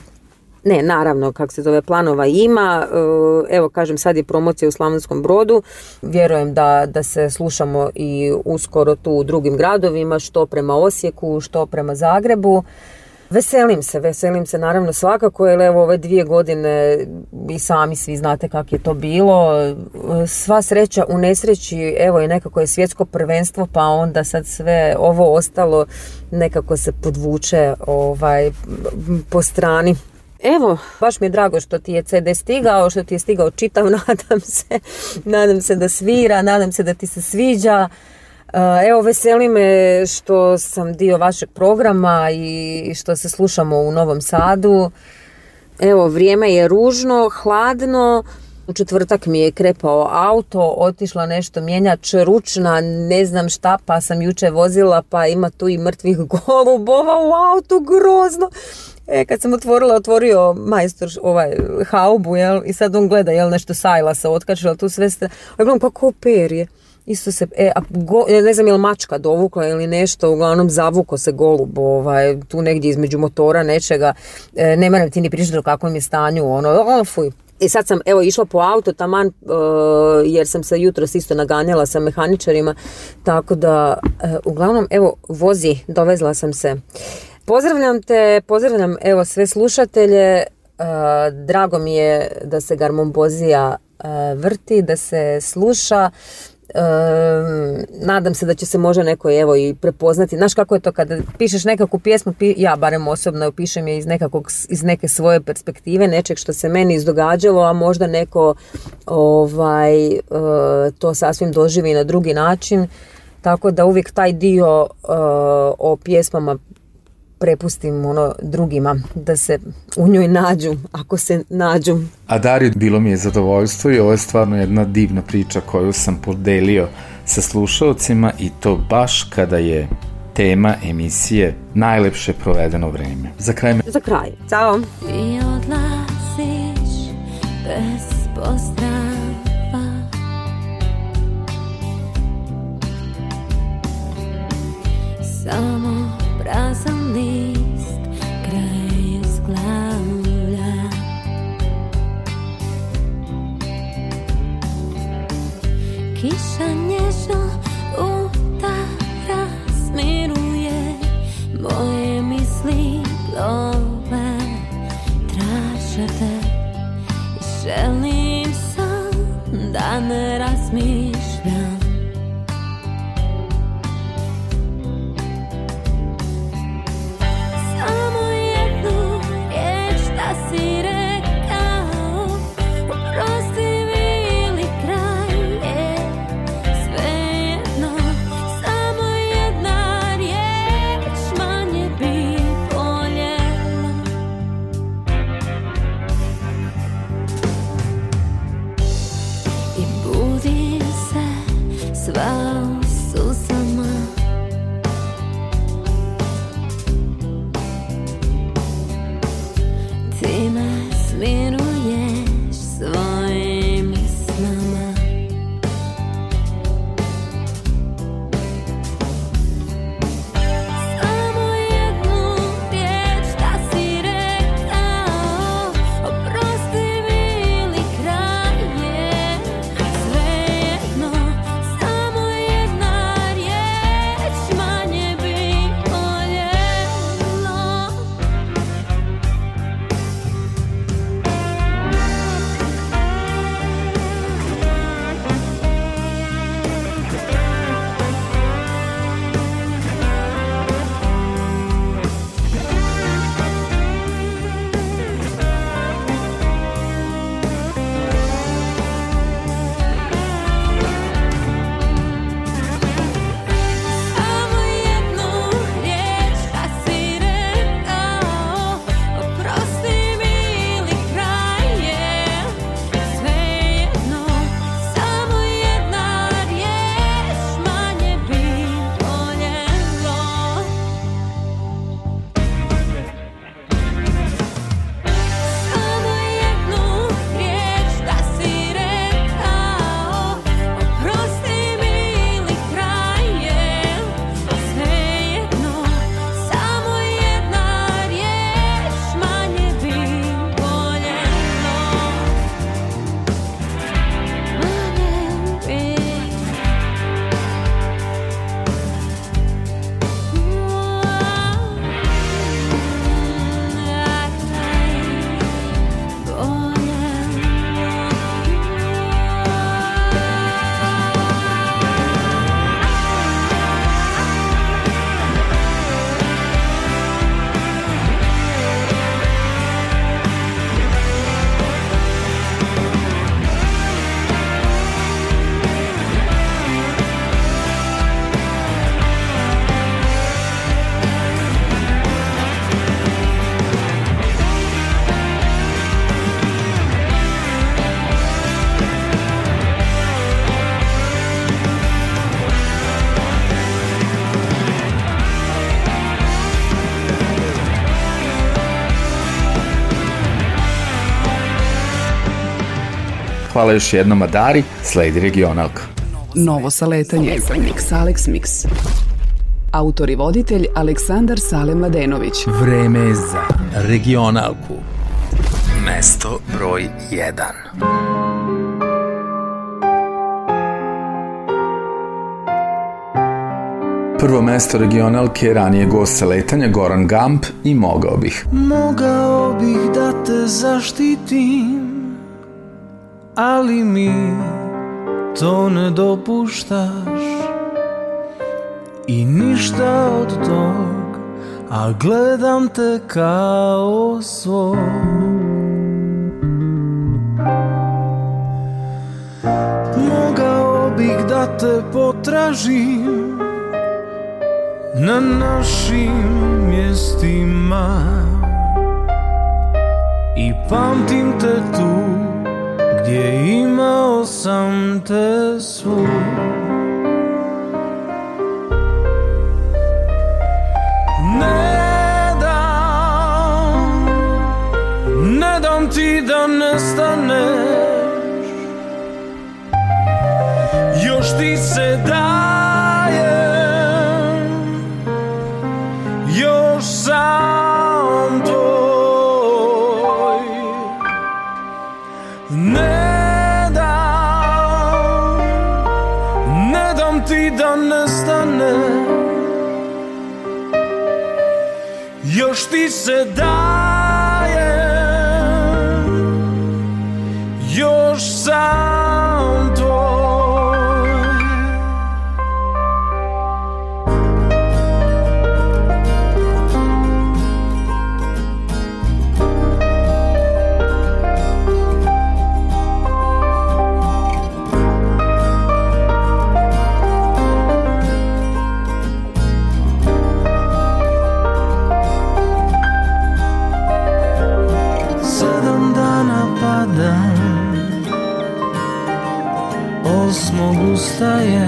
ne naravno kak se zove planova ima e, evo kažem sad je promocija u Slavonskom brodu vjerujem da, da se slušamo i uskoro tu u drugim gradovima što prema Osijeku što prema Zagrebu Veselim se, veselim se naravno svakako, jer evo ove dvije godine i sami svi znate kako je to bilo. Sva sreća u nesreći, evo i nekako je svjetsko prvenstvo, pa onda sad sve ovo ostalo nekako se podvuče ovaj, po strani. Evo, baš mi je drago što ti je CD stigao, što ti je stigao čitav, [LAUGHS] nadam se, nadam se da svira, nadam se da ti se sviđa. Eh, evo, veseli me što sam dio vašeg programa i što se slušamo u Novom Sadu. Evo, vrijeme je ružno, hladno. U četvrtak mi je krepao auto, otišla nešto mjenjač ručna, ne znam šta, pa sam juče vozila, pa ima tu i mrtvih [LAUGHS] golubova u autu, grozno. E, kad sam otvorila, otvorio majstor ovaj, haubu, jel, i sad on gleda, jel, nešto sajla se otkačila, tu sve ste... Ja gledam, pa isto se, e, a ne znam je li mačka dovukla ili nešto, uglavnom zavuko se golub, ovaj, tu negdje između motora nečega, e, ne moram ti ni pričati o kakvom je stanju, ono, o, I e, sad sam, evo, išla po auto taman, e, jer sam se jutro isto naganjala sa mehaničarima, tako da, e, uglavnom, evo, vozi, dovezla sam se. Pozdravljam te, pozdravljam, evo, sve slušatelje, drago mi je da se Garmombozija vrti, da se sluša, nadam se da će se možda neko evo i prepoznati. Znaš kako je to kada pišeš nekakvu pjesmu, pi, ja barem osobno pišem je iz, iz neke svoje perspektive, nečeg što se meni izdogađalo, a možda neko ovaj, e, to sasvim doživi na drugi način. Tako da uvijek taj dio e, o pjesmama prepustim ono drugima da se u njoj nađu ako se nađu. A Dario, bilo mi je zadovoljstvo i ovo je stvarno jedna divna priča koju sam podelio sa slušalcima i to baš kada je tema emisije najlepše provedeno vreme. Za kraj. Za kraj. Ćao. Ti odlaziš bez pozdrava Samo prazan Hvala još jednom Adari, sledi regionalk. Novo saletanje, mix Alex Mix. Autor i voditelj Aleksandar Sale madenović Vreme za regionalku. Mesto broj 1. prvo mesto regionalke ranije gosta letanja Goran Gamp i Mogao bih. Mogao bih da te zaštitim ali mi to ne dopuštaš i ništa od tog, a gledam te kao svoj. Mogao bih da te potražim na našim mjestima i pamtim te tu Gdje imao sam te svu Ne dam Ne dam ti da nestaneš Još ti se dam said I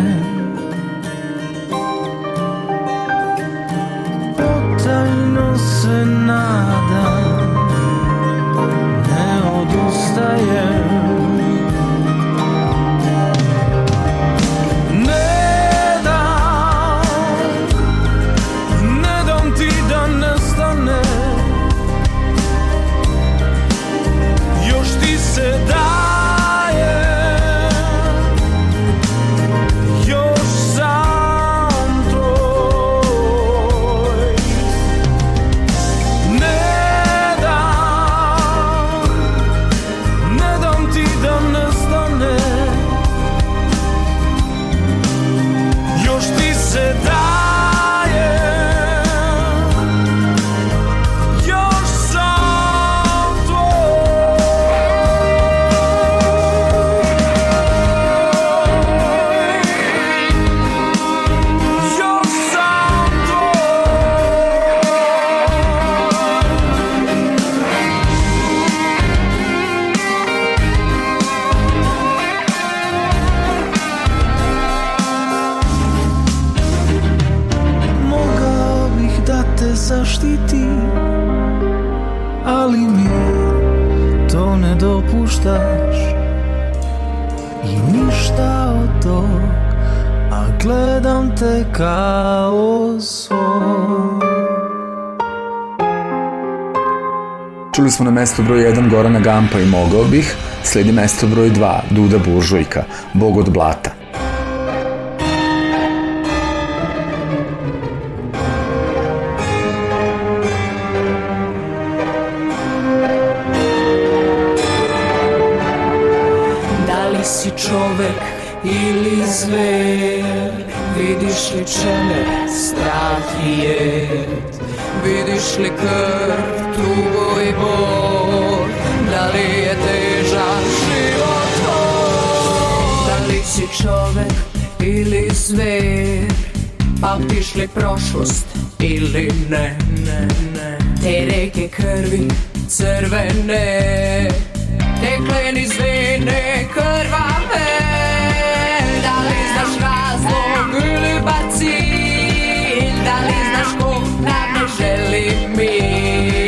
mesto broj 1 Gorana Gampa i mogao bih, Slijedi mesto broj 2 Duda Buržujka, Bog od blata. Da li si čovek ili zver, vidiš li čene strah je, vidiš li krv vidiš li prošlost ili ne, ne, ne. Te reke krvi crvene Te kleni zvene krvave Da li znaš razlog ili bar cilj Da li znaš ko nam ne želi mir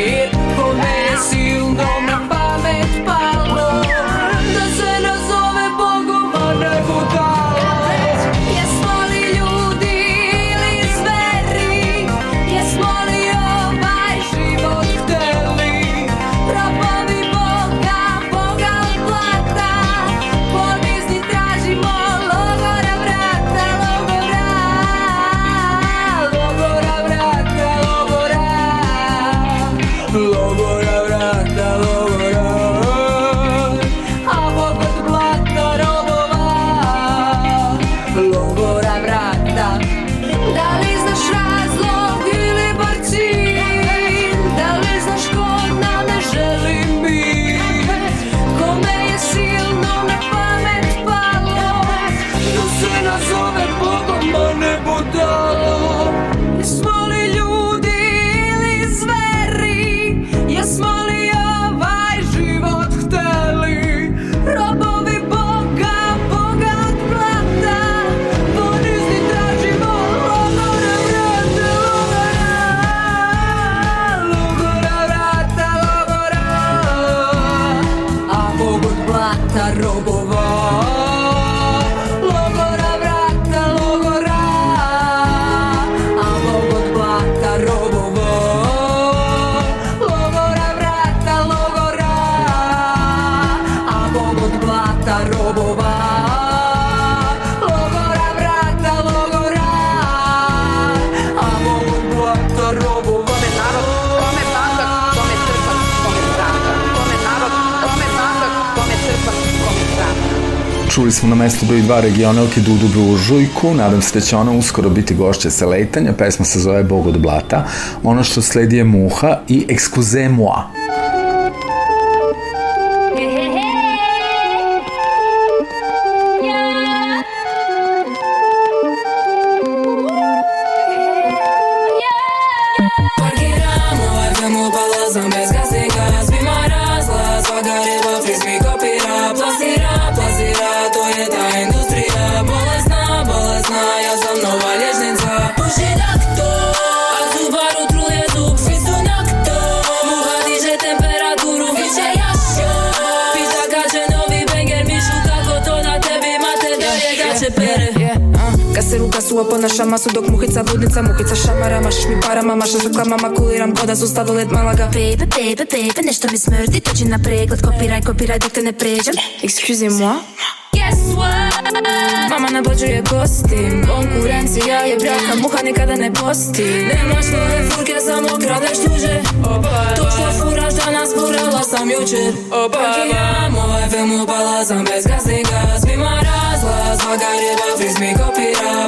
Čuli smo na mestu broj dva regionalke Dudu žujku, nadam se da će ona uskoro biti gošće sa letanja, pesma se zove Bog od blata. Ono što sledi je Muha i Excusez moi. шама судок мухица лудница мухица шамара машаш ми пара мама шаш мама кулирам кода зустава лет малага Бебе, бебе, бебе, нешто ми смрди Тоджи на преглед, копирај, копирај дека не преđам Excuse moi Guess what? Мама на боджу е гости Конкуренција ја брака, муха никада не пости Не маш да е фурке, само крадеш туже То што фураш да нас фурала сам јучер Пакија мој фем упала, сам без газинга Свима разлаз, вага риба, фриз ми да копира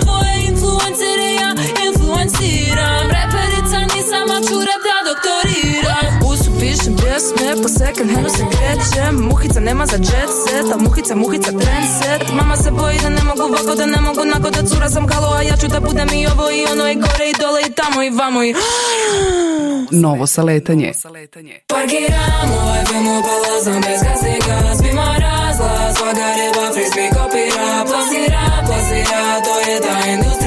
pjesme Po second se krećem Muhica nema za jet set A muhica, muhica set Mama se boji da ne mogu vako, da ne mogu nako Da cura sam kalo a ja ću da budem i ovo i ono I gore i dole i tamo i vamo i [GASPS] Novo saletanje Parkiramo, ovaj bimo balazom Bez gazi gaz, bima razlaz Vaga reba, frisbee kopira Plazira, plazira, to je da industrija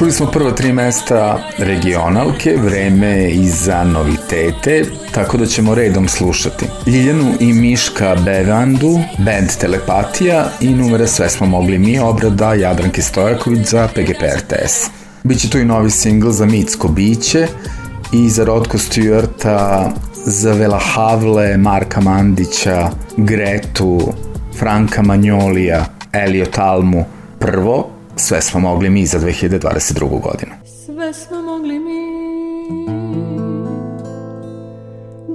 Čuli smo prva tri mesta regionalke, vreme je i za novitete, tako da ćemo redom slušati. Ljiljanu i Miška Bevandu, band Telepatija i numere sve smo mogli mi obrada Jadranke Stojaković za PGP RTS. Biće tu i novi singl za Mitsko Biće i za Rodko Stewarta, za Vela Havle, Marka Mandića, Gretu, Franka Manjolija, Elio Talmu prvo, sve smo mogli mi za 2022. godinu. Sve smo mogli mi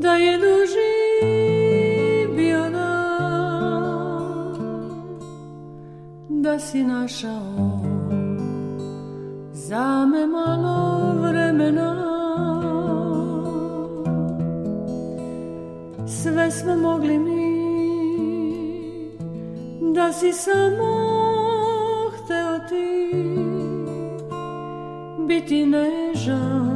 da je duži bio nam da si našao za me malo vremena sve smo mogli mi da si samo biti nežan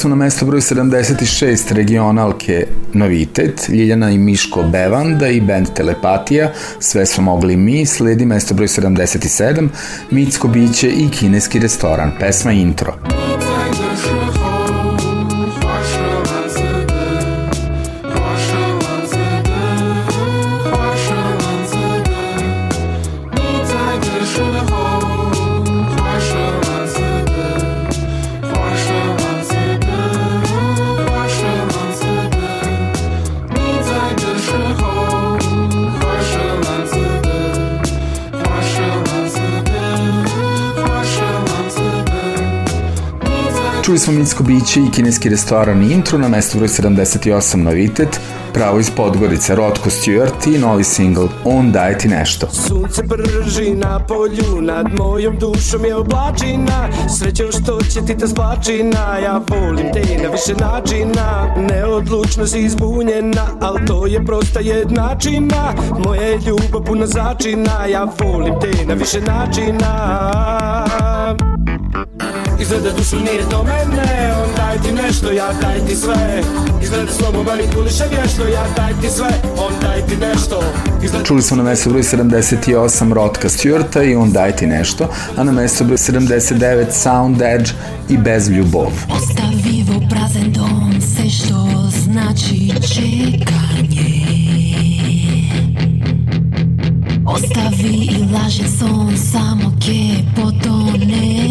su na mesto broj 76 regionalke Novitet, Ljiljana i Miško Bevanda i band Telepatija, sve smo mogli mi, slijedi mesto broj 77, Mitsko biće i kineski restoran, pesma Intro. Minsko biće i kineski restoran Intro na mestu broj 78 novitet, pravo iz Podgorice, Rotko Stewart i novi single On daje ti nešto. Sunce brži na polju, nad mojom dušom je oblačina, sreće što će ti ta splačina ja volim te na više načina, neodlučno si izbunjena, al to je prosta jednačina, moje ljubav puna začina, ja volim te na više načina. Izgleda do mene On daj ti nešto, ja daj ti sve Izgleda slobo meni kuliše vješto Ja daj ti sve, on daj ti nešto Izgleda... Čuli smo na mesto broj 78 Rotka Stewarta i On daj ti nešto A na mesto broj 79 Sound Edge i Bez ljubov Ostavi prazen dom Sve što znači čekanje Ostavi i laže son Samo ke potone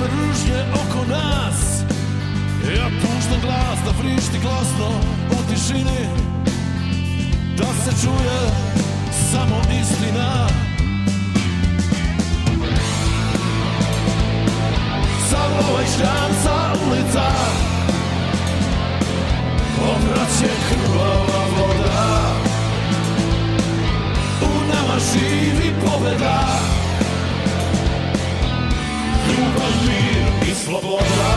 ružnje oko nas Ja puštam glas da vrišti glasno u tišini Da se čuje samo istina samo ovaj šljam sa ulica je krvava voda U nama živi pobjeda ljubav, mir i sloboda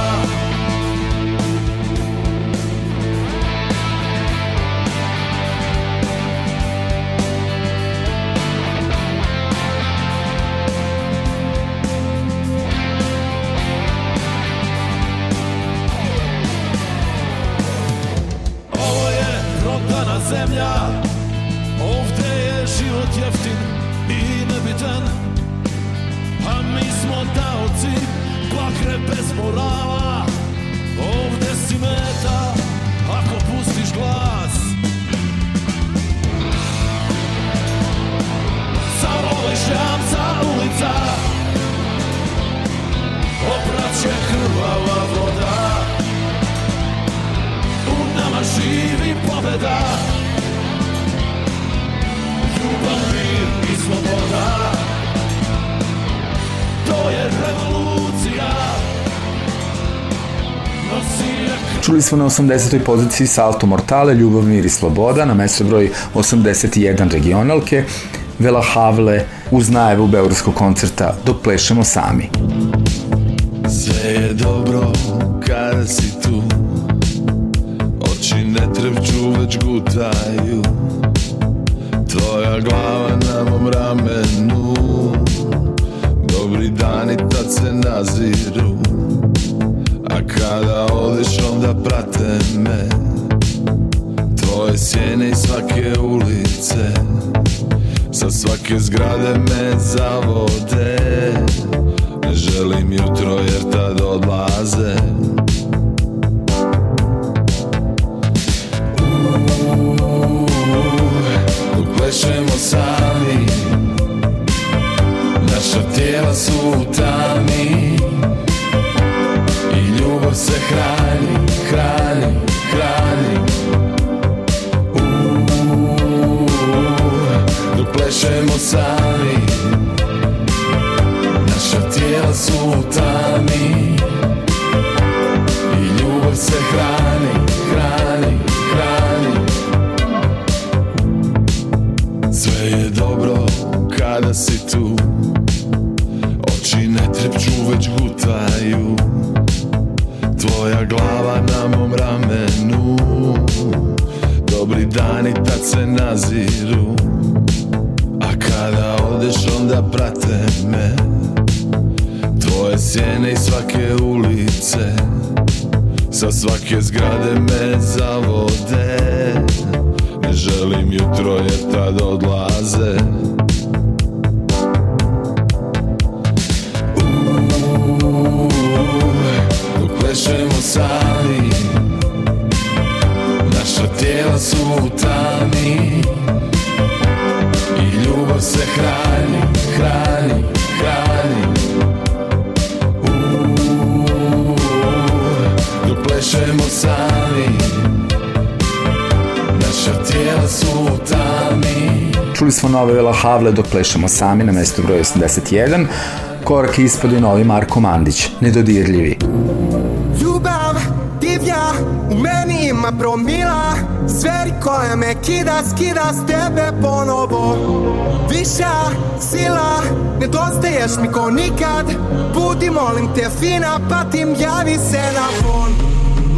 Ovo je rodana zemlja Ovdje je život jeftin i nebitan taoci, bakre bez morala Ovde si meta, ako pustiš glas Samo šamca ulica Opraće krvava voda U nama živi pobeda Ljubav, mir i sloboda Čuli smo na 80. poziciji Salto Mortale, Ljubav, mir i sloboda, na mesto broj 81 regionalke, Vela Havle uz najevu beurskog koncerta dok plešemo sami. Sve je dobro kada si tu, oči ne trepću već gutaju, tvoja glava na mom ramenu dani tad se naziru A kada odiš onda prate me Tvoje sjene i svake ulice Sa svake zgrade me zavode Ne želim jutro jer tad odlaze Uplešemo sami Tijela su u tami I ljubav se hrani, hrani, hrani uuuu, dok plešemo sami Naša tijela su u tami ramenu Dobri dani tad se naziru A kada odeš onda prate me Tvoje sjene i svake ulice Sa svake zgrade me zavode Ne želim jutro jer tad odlaze Uuu, tijela su u tami I ljubav se hrani, hrani, hrani dok plešemo sami Naša tijela su u tami Čuli smo nove Vela Havle dok plešemo sami na mjestu broju 81 Korak ispod i novi Marko Mandić, nedodirljivi. Ljubav divlja u meni ima promila Zveri koja me kida, skida s tebe ponovo Viša sila, nedostaješ mi ko nikad Budi molim te fina, patim, javi se na fon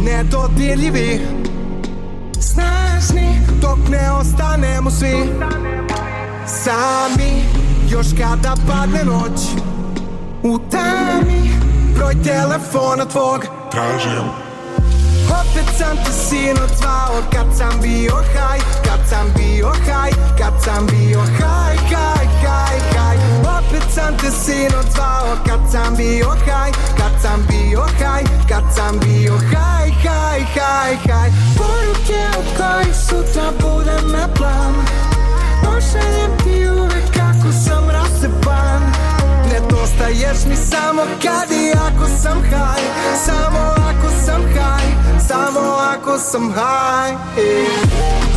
Nedodirljivi, snažni Dok ne ostanemo svi Sami, još kada padne noć U tami, broj telefona tvog Tražim sam ti sino zvao kad sam bio haj Kad sam bio haj, kad sam bio haj, haj, haj, haj Opet sam te sino zvao kad sam bio haj Kad sam bio haj, kad sam bio haj, haj, haj, haj Poruke od kojih sutra budem na plan Pošaljem ti uvek kako sam rasepan Nedostaješ mi samo kad i ako sam haj Samo ako sam haj samo ako sam high yeah.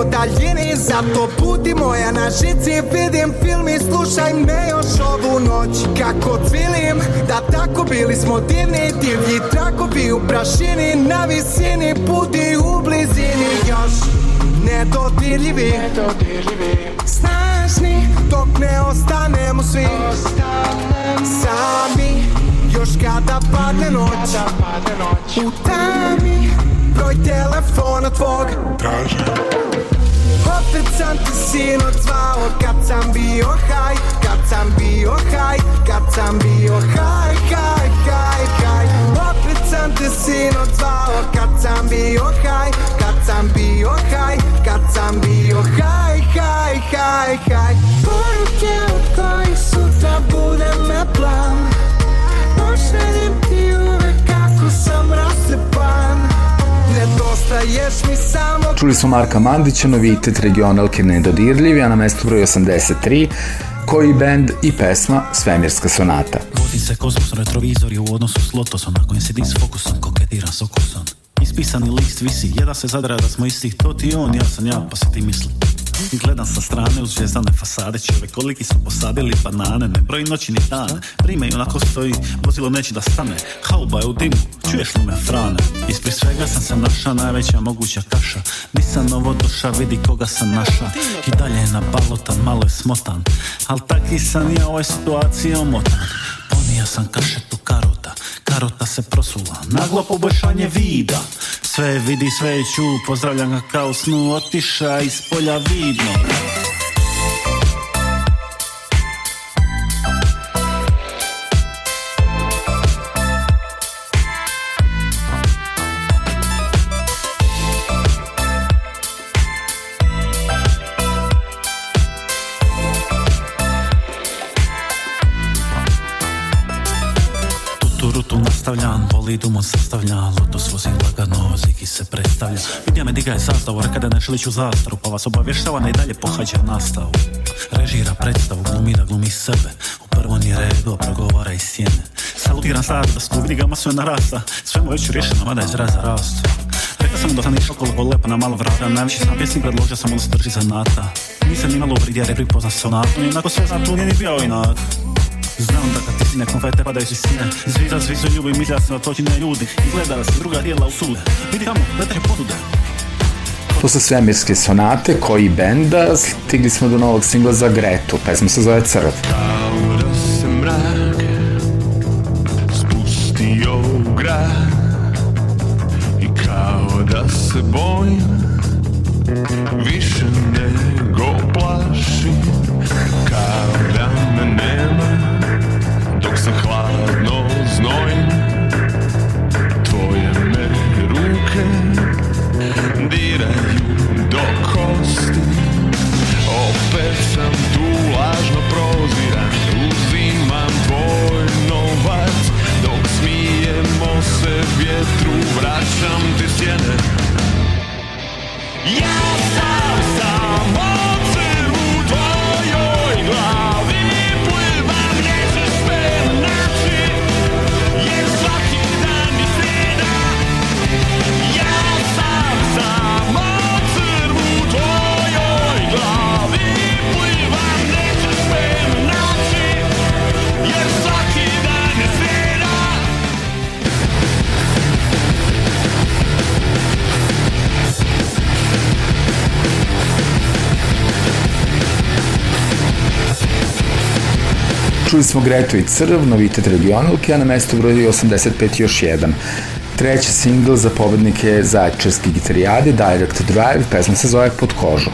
U daljini Zato budi moja na žici Vidim film i slušaj me još ovu noć Kako cvilim Da tako bili smo divni tako bi u prašini Na visini budi u blizini Još nedodirljivi Snažni Dok ne ostanemo svi Sami Još kada padne noć U tami pro telefon tvog Opet sam ti sino zvao kad sam bio haj Kad sam bio haj, kad sam bio haj, haj, haj, haj Opet sam te sino zvao kad sam bio haj Kad sam bio haj, kad Čuli smo Marka Mandića, novitet regionalke Nedodirljivi, a na mestu broj 83 koji band i pesma Svemirska sonata. Vozim se kozmosom retrovizori u odnosu s lotosom, na kojem se disfokusom koketiram s okusom. Ispisani list visi, jedan se zadara da smo istih, to ti on, ja sam ja, pa se ti misli Gledam sa strane uz žezane fasade čovjek koliki su posadili banane Ne broji noći ni dan Prime i onako stoji Vozilo neće da stane Hauba je u dimu Čuješ li me frane Ispri svega sam se naša Najveća moguća kaša Nisam novo duša Vidi koga sam naša I dalje je na balotan Malo je smotan Al taki sam ja ovoj situaciji omotan Ponija sam kašetu karota, karota se prosula, naglo poboljšanje vida. Sve vidi, sve ču, pozdravljam ga kao snu, otiša iz polja vidno. predstavljam Polidum dumo, sastavlja Lotus vozim lagano, ziki se predstavlja Vidja me diga je sastav reka ne je zastaru Pa vas obavještava vještava i dalje pohađa nastavu Režira predstavu, glumi da glumi sebe U prvo je redu, a progovara i sjene Salutiram sku vidi ga masu je narasta Sve mu već rješeno, mada je zraza rastu Rekao sam da sam išao koliko lepa na malo vrata Najviše sam pjesnik predložio sam ono se drži zanata Nisam imalo vridja, jer pripozna sonatu Inako sve znam tu nije ni bio Znam da kad ti nekom fete padaju si sine Svi svi su ljubi, izjasno, se na točine ljudi se druga tijela usude Vidi tamo, da te podude to su svemirske sonate koji benda stigli smo do novog singla za Gretu, pesma se zove Crv. se spustio u grad i kao da se bojim više nego plašim kao da me nema sam hladno znojim Tvoje me ruke diraju do kosti Opet sam tu lažno proziran Uzimam tvoj novac Dok smijemo se vjetru Vraćam ti sjene Ja sam Čuli smo Gretu i Crv, novitet regionalke, a na mestu broj 85 još jedan. Treći single za pobednike Zaječarske gitarijade, Direct Drive, pesma se zove Pod kožom.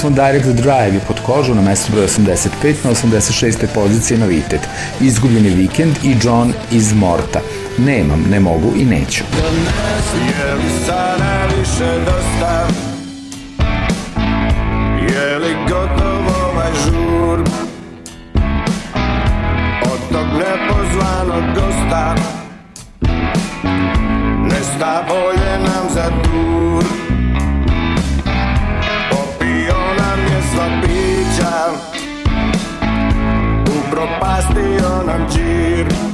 smo Direct Drive i pod kožu na mesto broj 85 na 86. poziciji novitet. Izgubljeni vikend i John iz Morta. Nemam, ne mogu i neću. Je li više gotov ovaj Od tog nepozvanog gosta Nesta bolje nam za tu pedir.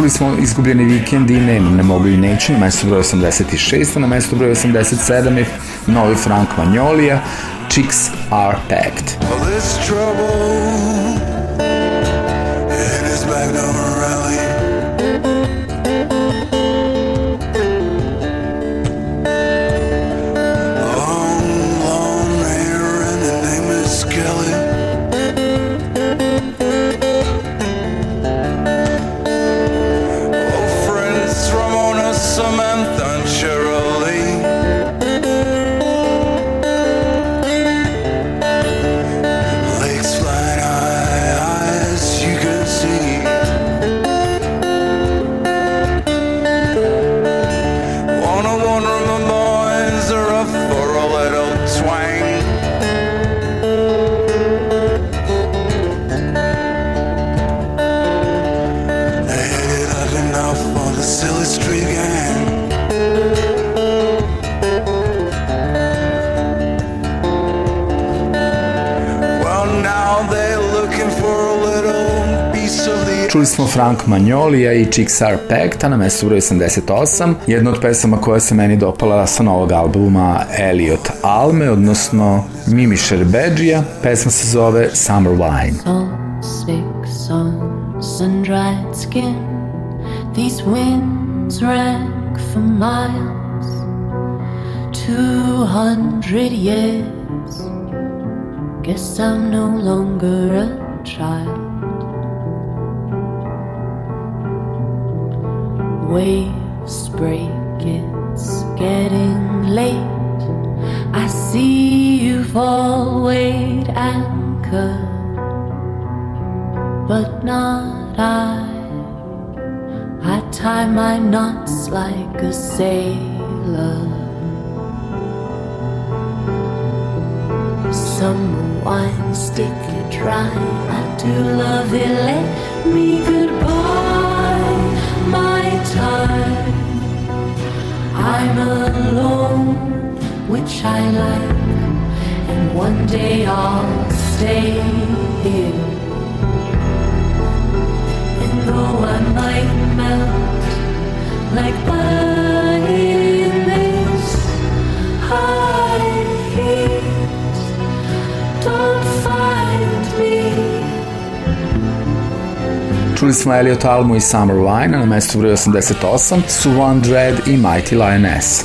čuli smo izgubljeni vikend i ne, ne mogu i neći. na mjestu broj 86, na mjestu broj 87 je novi Frank Magnolia. Chicks Are Packed. Well, wanna Slušali smo Frank Magnolija i Chicks Are Packed, a na mestu broj 88, jedna od pesama koja se meni dopala sa novog albuma Elliot Alme, odnosno Mimi Šerbeđija, pesma se zove Summer Wine. All sun, arms and dried skin These winds rank for miles Two hundred years Guess I'm no longer a child waves break. It's getting late. I see you fall, weight anchor, but not I. I tie my knots like a sailor. Some wine sticky dry. I do love it. Let me goodbye my time. I'm alone, which I like, and one day I'll stay here. And though I might melt like butter in this high heat, don't find me. Čuli smo Elliot Almu i Summer Wine, na mjestu broju 88 su One Dread i Mighty Lioness.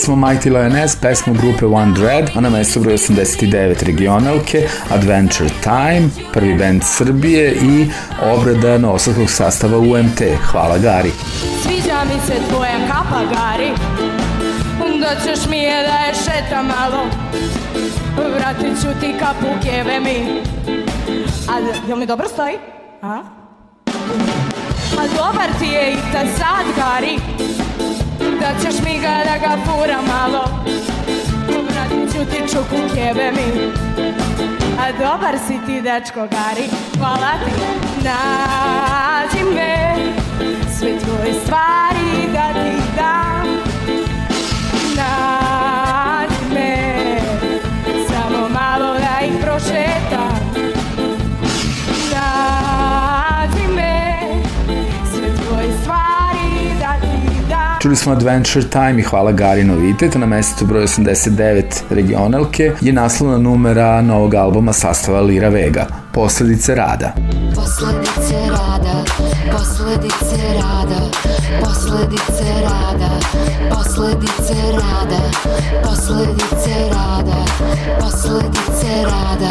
smo Mighty Lioness, pesmu grupe One Dread, a na mesto broj 89 regionalke, Adventure Time, prvi band Srbije i obrada novosadskog sastava UMT. Hvala Gari. Sviđa mi se tvoja kapa Gari, da ćeš mi je da je šeta malo, vratit ću ti kapu kjeve mi. A jel mi dobro stoji? A? A dobar ti je i ta sad Gari, da ćeš mi ga da ga pura malo Obratit ću ti čuku kjeve mi A dobar si ti dečko Gari Hvala ti Nađi me Sve tvoje stvari da ti dam čuli smo Adventure Time i Hvala Gari novitet na mjesecu broj 89 regionalke je naslovna numera novog albuma sastava Lira Vega, Posledice rada. Posledice rada, posledice rada, posledice rada, posledice rada, posledice rada, posledice rada.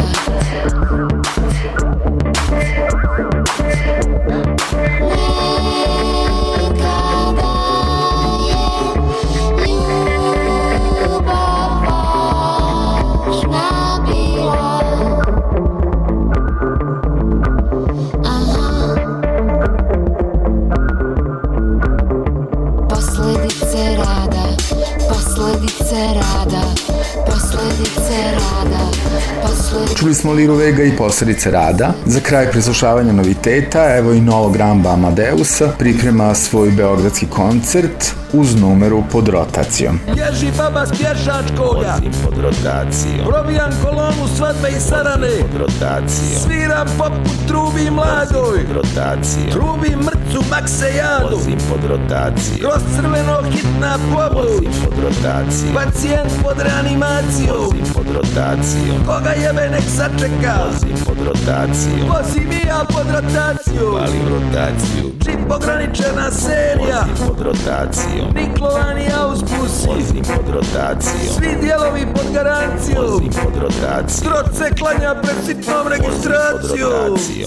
Posledice rada. Čuli smo Liru Vega i posljedice rada. Za kraj preslušavanja noviteta, evo i novog Ramba Amadeusa priprema svoj beogradski koncert uz numeru pod rotacijom. Ježi baba s pješačkoga. pod rotacijom. Probijam kolonu svadbe i sarane. Pod rotacijom. Sviram poput trubi mladoj. Pod rotacijom. Trubi ulicu Maksejanu Vozim pod rotaciju Kroz crveno hitna pobodu Vozim pod rotaciju Pacijent pod reanimaciju Vozim pod rotaciju Koga jebe nek sačeka Vozim pod rotaciju Vozim i ja pod rotaciju Palim rotaciju Džip ograničena serija Vozim pod rotaciju Niklovani auspusi Vozim pod rotaciju Svi dijelovi pod garanciju Vozim pod rotaciju klanja pred sitnom rotaciju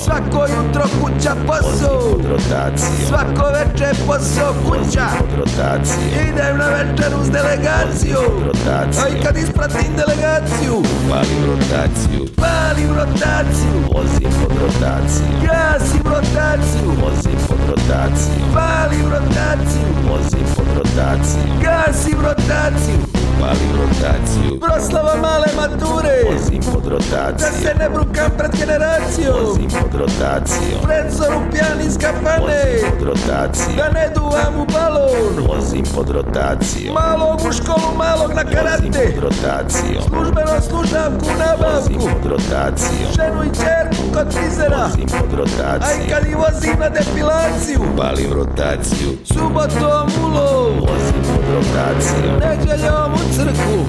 Svako jutro kuća posu Vozim pod rotaciju rotacji Svako veče posao kuća Pod rotacije Idem na večeru s delegaciju Pod rotacije A i kad ispratim delegaciju Palim rotaciju Palim rotaciju Vozim pod rotaciju Gasim rotaciju Vozim pod rotaciju Palim rotaciju Vozim pod rotaciju Gasim rotaciju Mali rotaciju Proslava male mature Vozim pod rotaciju Da se ne brukam pred generaciju Vozim pod rotaciju Frenzoru pjan iz kafane Vozim pod rotaciju Da ne duvam u balon Vozim pod rotaciju Malo u školu, malog na karate Vozim pod rotaciju Službeno služavku u nabavku Vozim pod rotaciju Ženu i čerku kod frizera Vozim pod rotaciju Aj kad i vozim na depilaciju Palim rotaciju Subotom ulov Vozim pod rotaciju Neđeljom u crkvu,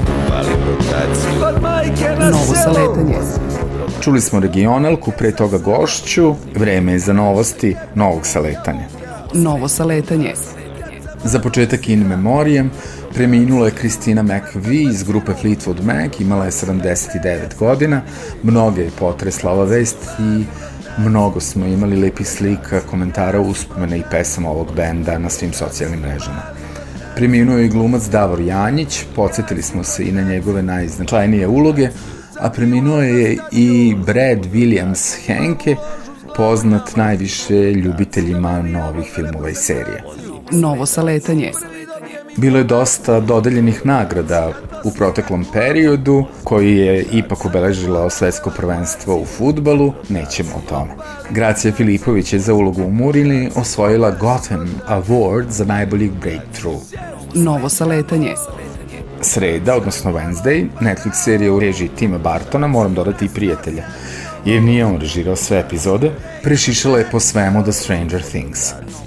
Novo Saletanje. Čuli smo regionalku, pre toga gošću, vreme je za novosti novog saletanja. Novo saletanje. Za početak in memorijem, Preminula je Kristina McVie iz grupe Fleetwood Mac, imala je 79 godina, mnoge je potresla ova vest i mnogo smo imali lepih slika, komentara, uspomene i pesama ovog benda na svim socijalnim mrežama. Preminuo je glumac Davor Janjić, podsjetili smo se i na njegove najznačajnije uloge, a preminuo je i Brad Williams Henke, poznat najviše ljubiteljima novih filmova i serija. Novo saletanje. Bilo je dosta dodeljenih nagrada, u proteklom periodu, koji je ipak obeležila svetsko prvenstvo u futbalu, nećemo o tome. Gracija Filipović je za ulogu u Murini osvojila Gotham Award za najbolji breakthrough. Novo saletanje. Sreda, odnosno Wednesday, Netflix serija u režiji Tima Bartona, moram dodati i prijatelja jer nije on režirao sve epizode, prešišala je po svemu The Stranger Things.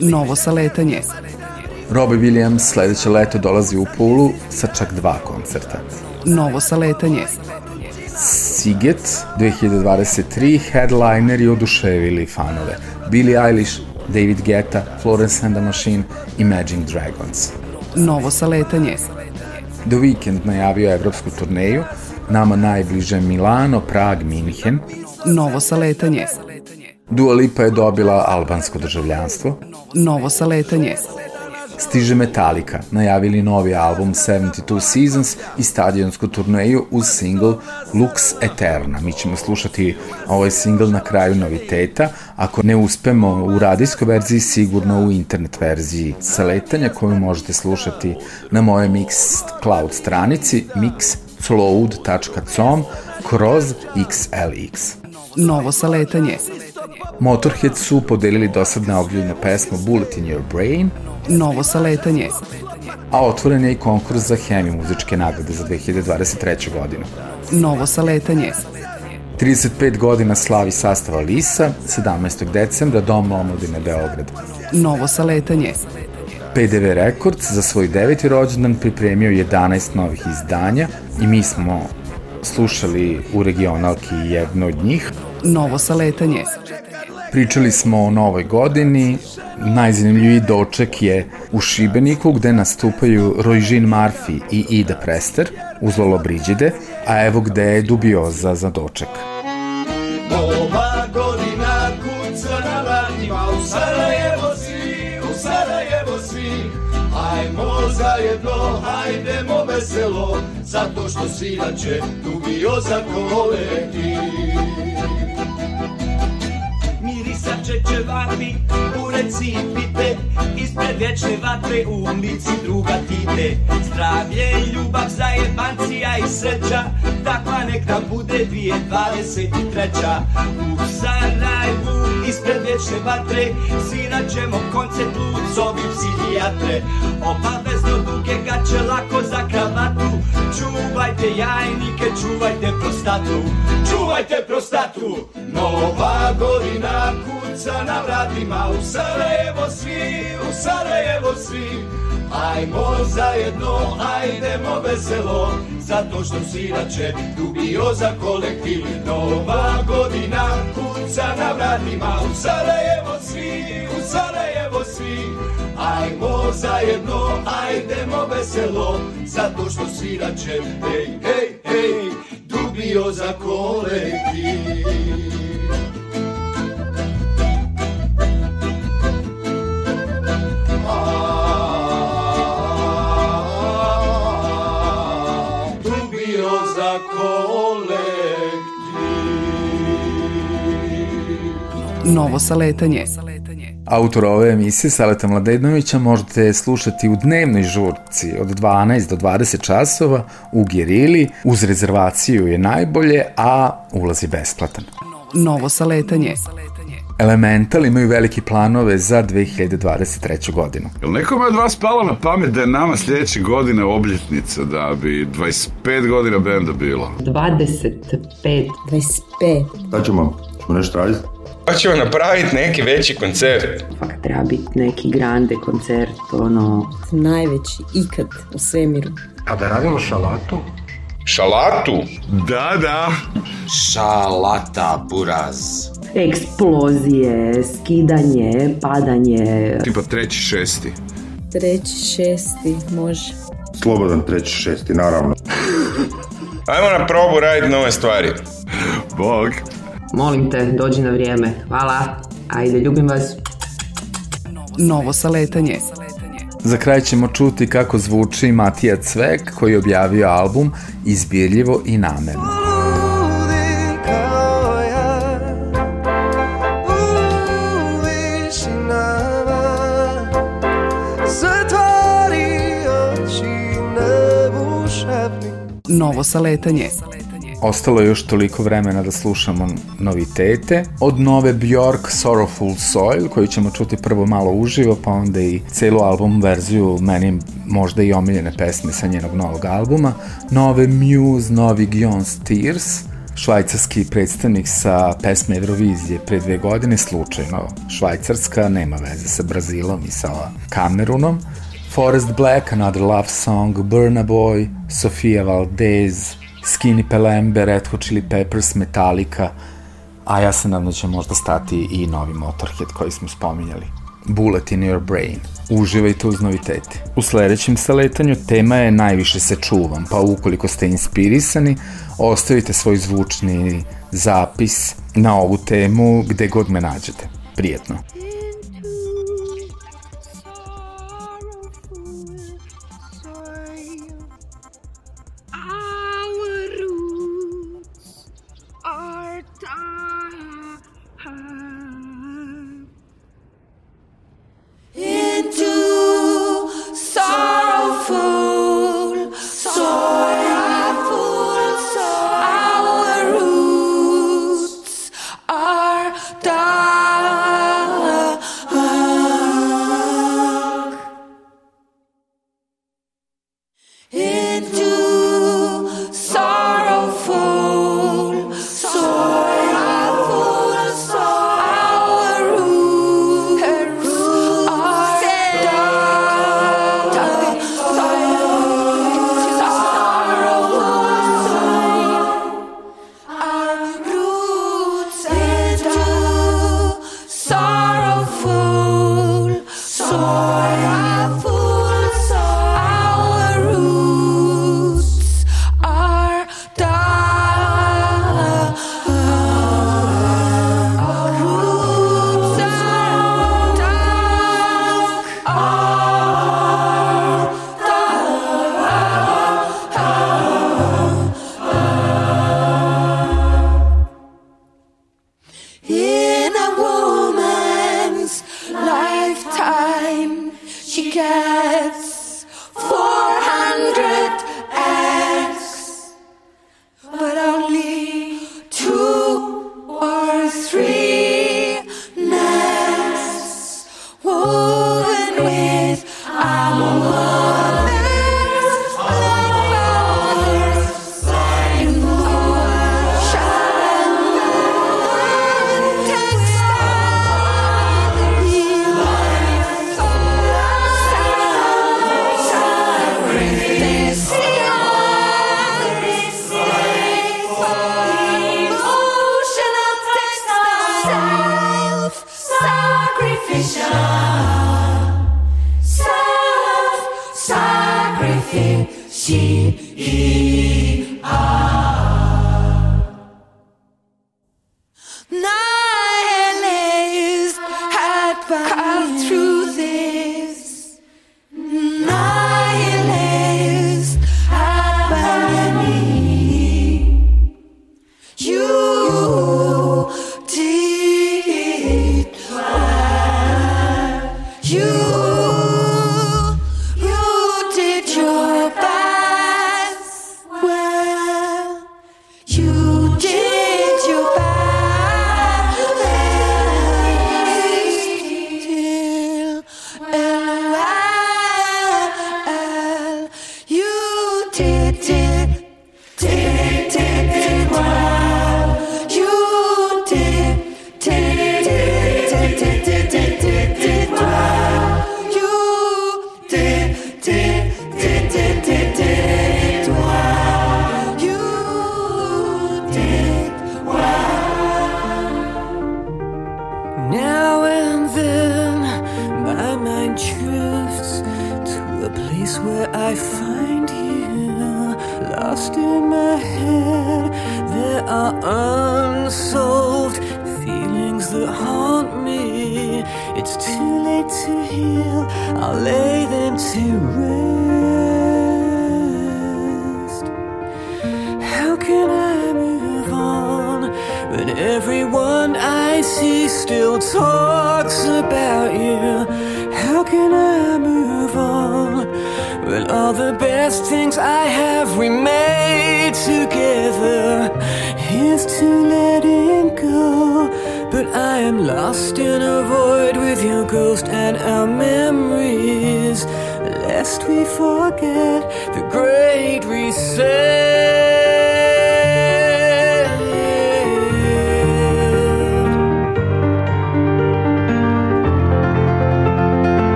Novo saletanje. Robbie Williams sljedeće leto dolazi u Pulu sa čak dva koncerta. Novo saletanje. Siget 2023 headlineri oduševili fanove. Billie Eilish, David Guetta, Florence and the Machine, Imagine Dragons. Novo saletanje. The Weeknd najavio evropsku turneju, nama najbliže Milano, Prag, Minhen. Novo saletanje. Dua Lipa je dobila albansko državljanstvo. Novo saletanje stiže Metallica, najavili novi album 72 Seasons i stadionsku turneju uz single Lux Eterna. Mi ćemo slušati ovaj single na kraju noviteta, ako ne uspemo u radijskoj verziji, sigurno u internet verziji saletanja koju možete slušati na mojoj cloud stranici mixcloud.com kroz xlx. Novo saletanje Motorhead su podelili dosadne ogljivnu pesmu Bullet in Your Brain, Novo saletanje, a otvoren je i konkurs za Hemi muzičke nagrade za 2023. godinu. Novo saletanje. 35 godina slavi sastava Lisa, 17. decembra Dom omladine Beograd. Novo saletanje. PDV Records za svoj deveti rođendan pripremio 11 novih izdanja i mi smo slušali u regionalki jedno od njih, novo saletanje. Pričali smo o novoj godini, najzanimljiviji doček je u Šibeniku gde nastupaju Rojžin Marfi i Ida Prester uz Lolo Briđide, a evo gde je dubioza za doček. zajedno, hajdemo veselo, zato što sinaće tu za zakoleti plače će vapi u Ispred vječne vatre u umlici druga tite Zdravlje, ljubav, zajebancija i sreća Takva nek nam bude 2023. U Sarajevu ispred vječne vatre Sina ćemo koncert u sobi psihijatre Obavezno duge će lako za kravatu Čuvajte jajnike, čuvajte prostatu Čuvajte prostatu! Nova godina kuca srca na vratima U Sarajevo svi, u Sarajevo svi Ajmo zajedno, ajdemo veselo Zato što sirače dubio za kolektiv Nova godina kuca na vratima U Sarajevo svi, u Sarajevo svi Ajmo zajedno, ajdemo veselo Zato što sviraće, hej, hej, hej za kolektiv novo saletanje. Autora ove emisije Saleta Mladenovića možete slušati u dnevnoj žurci od 12 do 20 časova u Gerili. Uz rezervaciju je najbolje, a ulazi besplatan. Novo saletanje. Elemental imaju veliki planove za 2023. godinu. Jel nekome od vas palo na pamet da je nama sljedeće godine obljetnica da bi 25 godina benda bilo? 25. 25. Da ćemo? Ćemo nešto raditi? Hoćemo pa napraviti neki veći koncert. Fak treba biti neki grande koncert, ono... Najveći ikad u svemiru. A da radimo šalatu? Šalatu? Da, da. Šalata buraz. Eksplozije, skidanje, padanje. Tipa treći šesti. Treći šesti, može. Slobodan treći šesti, naravno. Ajmo na probu raditi nove stvari. Bog. Molim te, dođi na vrijeme. Hvala. Ajde, ljubim vas. Novo saletanje. Za kraj ćemo čuti kako zvuči Matija Cvek koji je objavio album Izbirljivo i namerno. Novo saletanje ostalo je još toliko vremena da slušamo novitete. Od nove Bjork Sorrowful Soil, koju ćemo čuti prvo malo uživo, pa onda i celu album verziju meni možda i omiljene pesme sa njenog novog albuma. Nove Muse, novi Gion Tears, švajcarski predstavnik sa pesme Eurovizije pre dve godine, slučajno švajcarska, nema veze sa Brazilom i sa Kamerunom. Forest Black, Another Love Song, Burna Boy, Sofia Valdez, Skinny Pelembe, Red Hot Chili Peppers, Metallica, a ja se nadam da će možda stati i novi Motorhead koji smo spominjali. Bullet in your brain. Uživajte uz novitete. U sljedećem saletanju tema je najviše se čuvam, pa ukoliko ste inspirisani, ostavite svoj zvučni zapis na ovu temu gde god me nađete. Prijetno!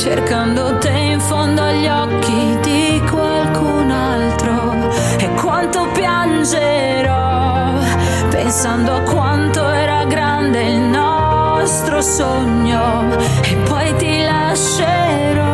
cercando te in fondo agli occhi di qualcun altro. E quanto piangerò pensando a quanto era grande il nostro sogno. E poi ti lascerò.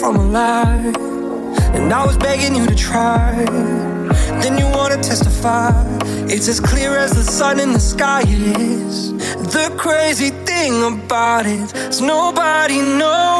from a lie. And I was begging you to try. Then you wanna testify. It's as clear as the sun in the sky it is. The crazy thing about it is nobody knows.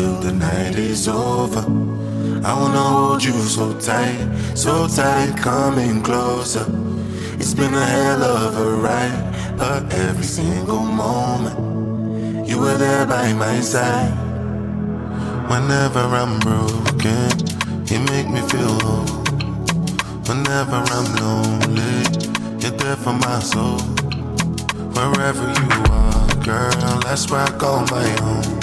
till the night is over. I wanna hold you so tight, so tight, coming closer. It's been a hell of a ride, but every single moment you were there by my side. Whenever I'm broken, you make me feel whole. Whenever I'm lonely, you're there for my soul. Wherever you are, girl, that's where I call my home.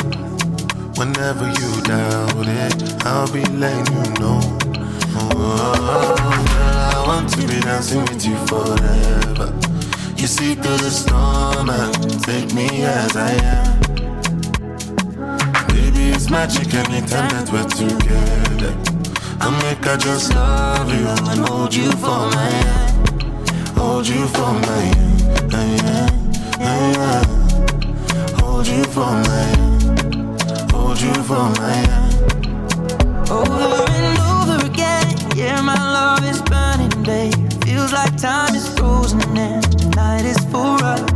Whenever you doubt it, I'll be letting you know. Oh, girl, I want to be dancing with you forever. You see through the storm and take me as I am. Baby, it's magic anytime that we're together. I make I just love you and hold you for my hand. Hold you for my hand. Hold you for my hand hold you for my hand. Over and over again, yeah, my love is burning, babe. Feels like time is frozen and night is for us.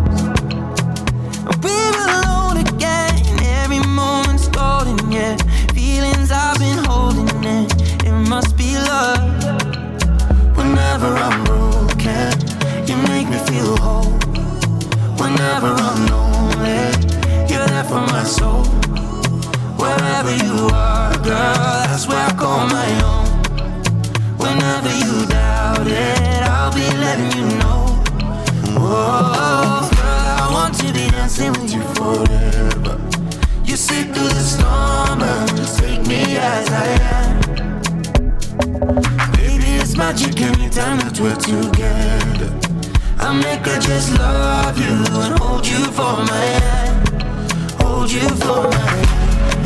magic anytime that we're together. I make her just love you and hold you for my hand. Hold you for my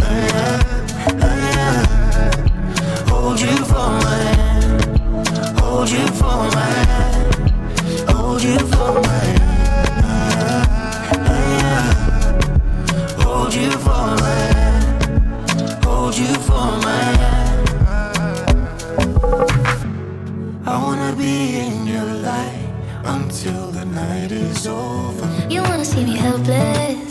hand. Hold you for my hand. Hold you for my hand. Hold you for my hand. Hold you for my hand. me in your light until the night is over. You wanna see me helpless?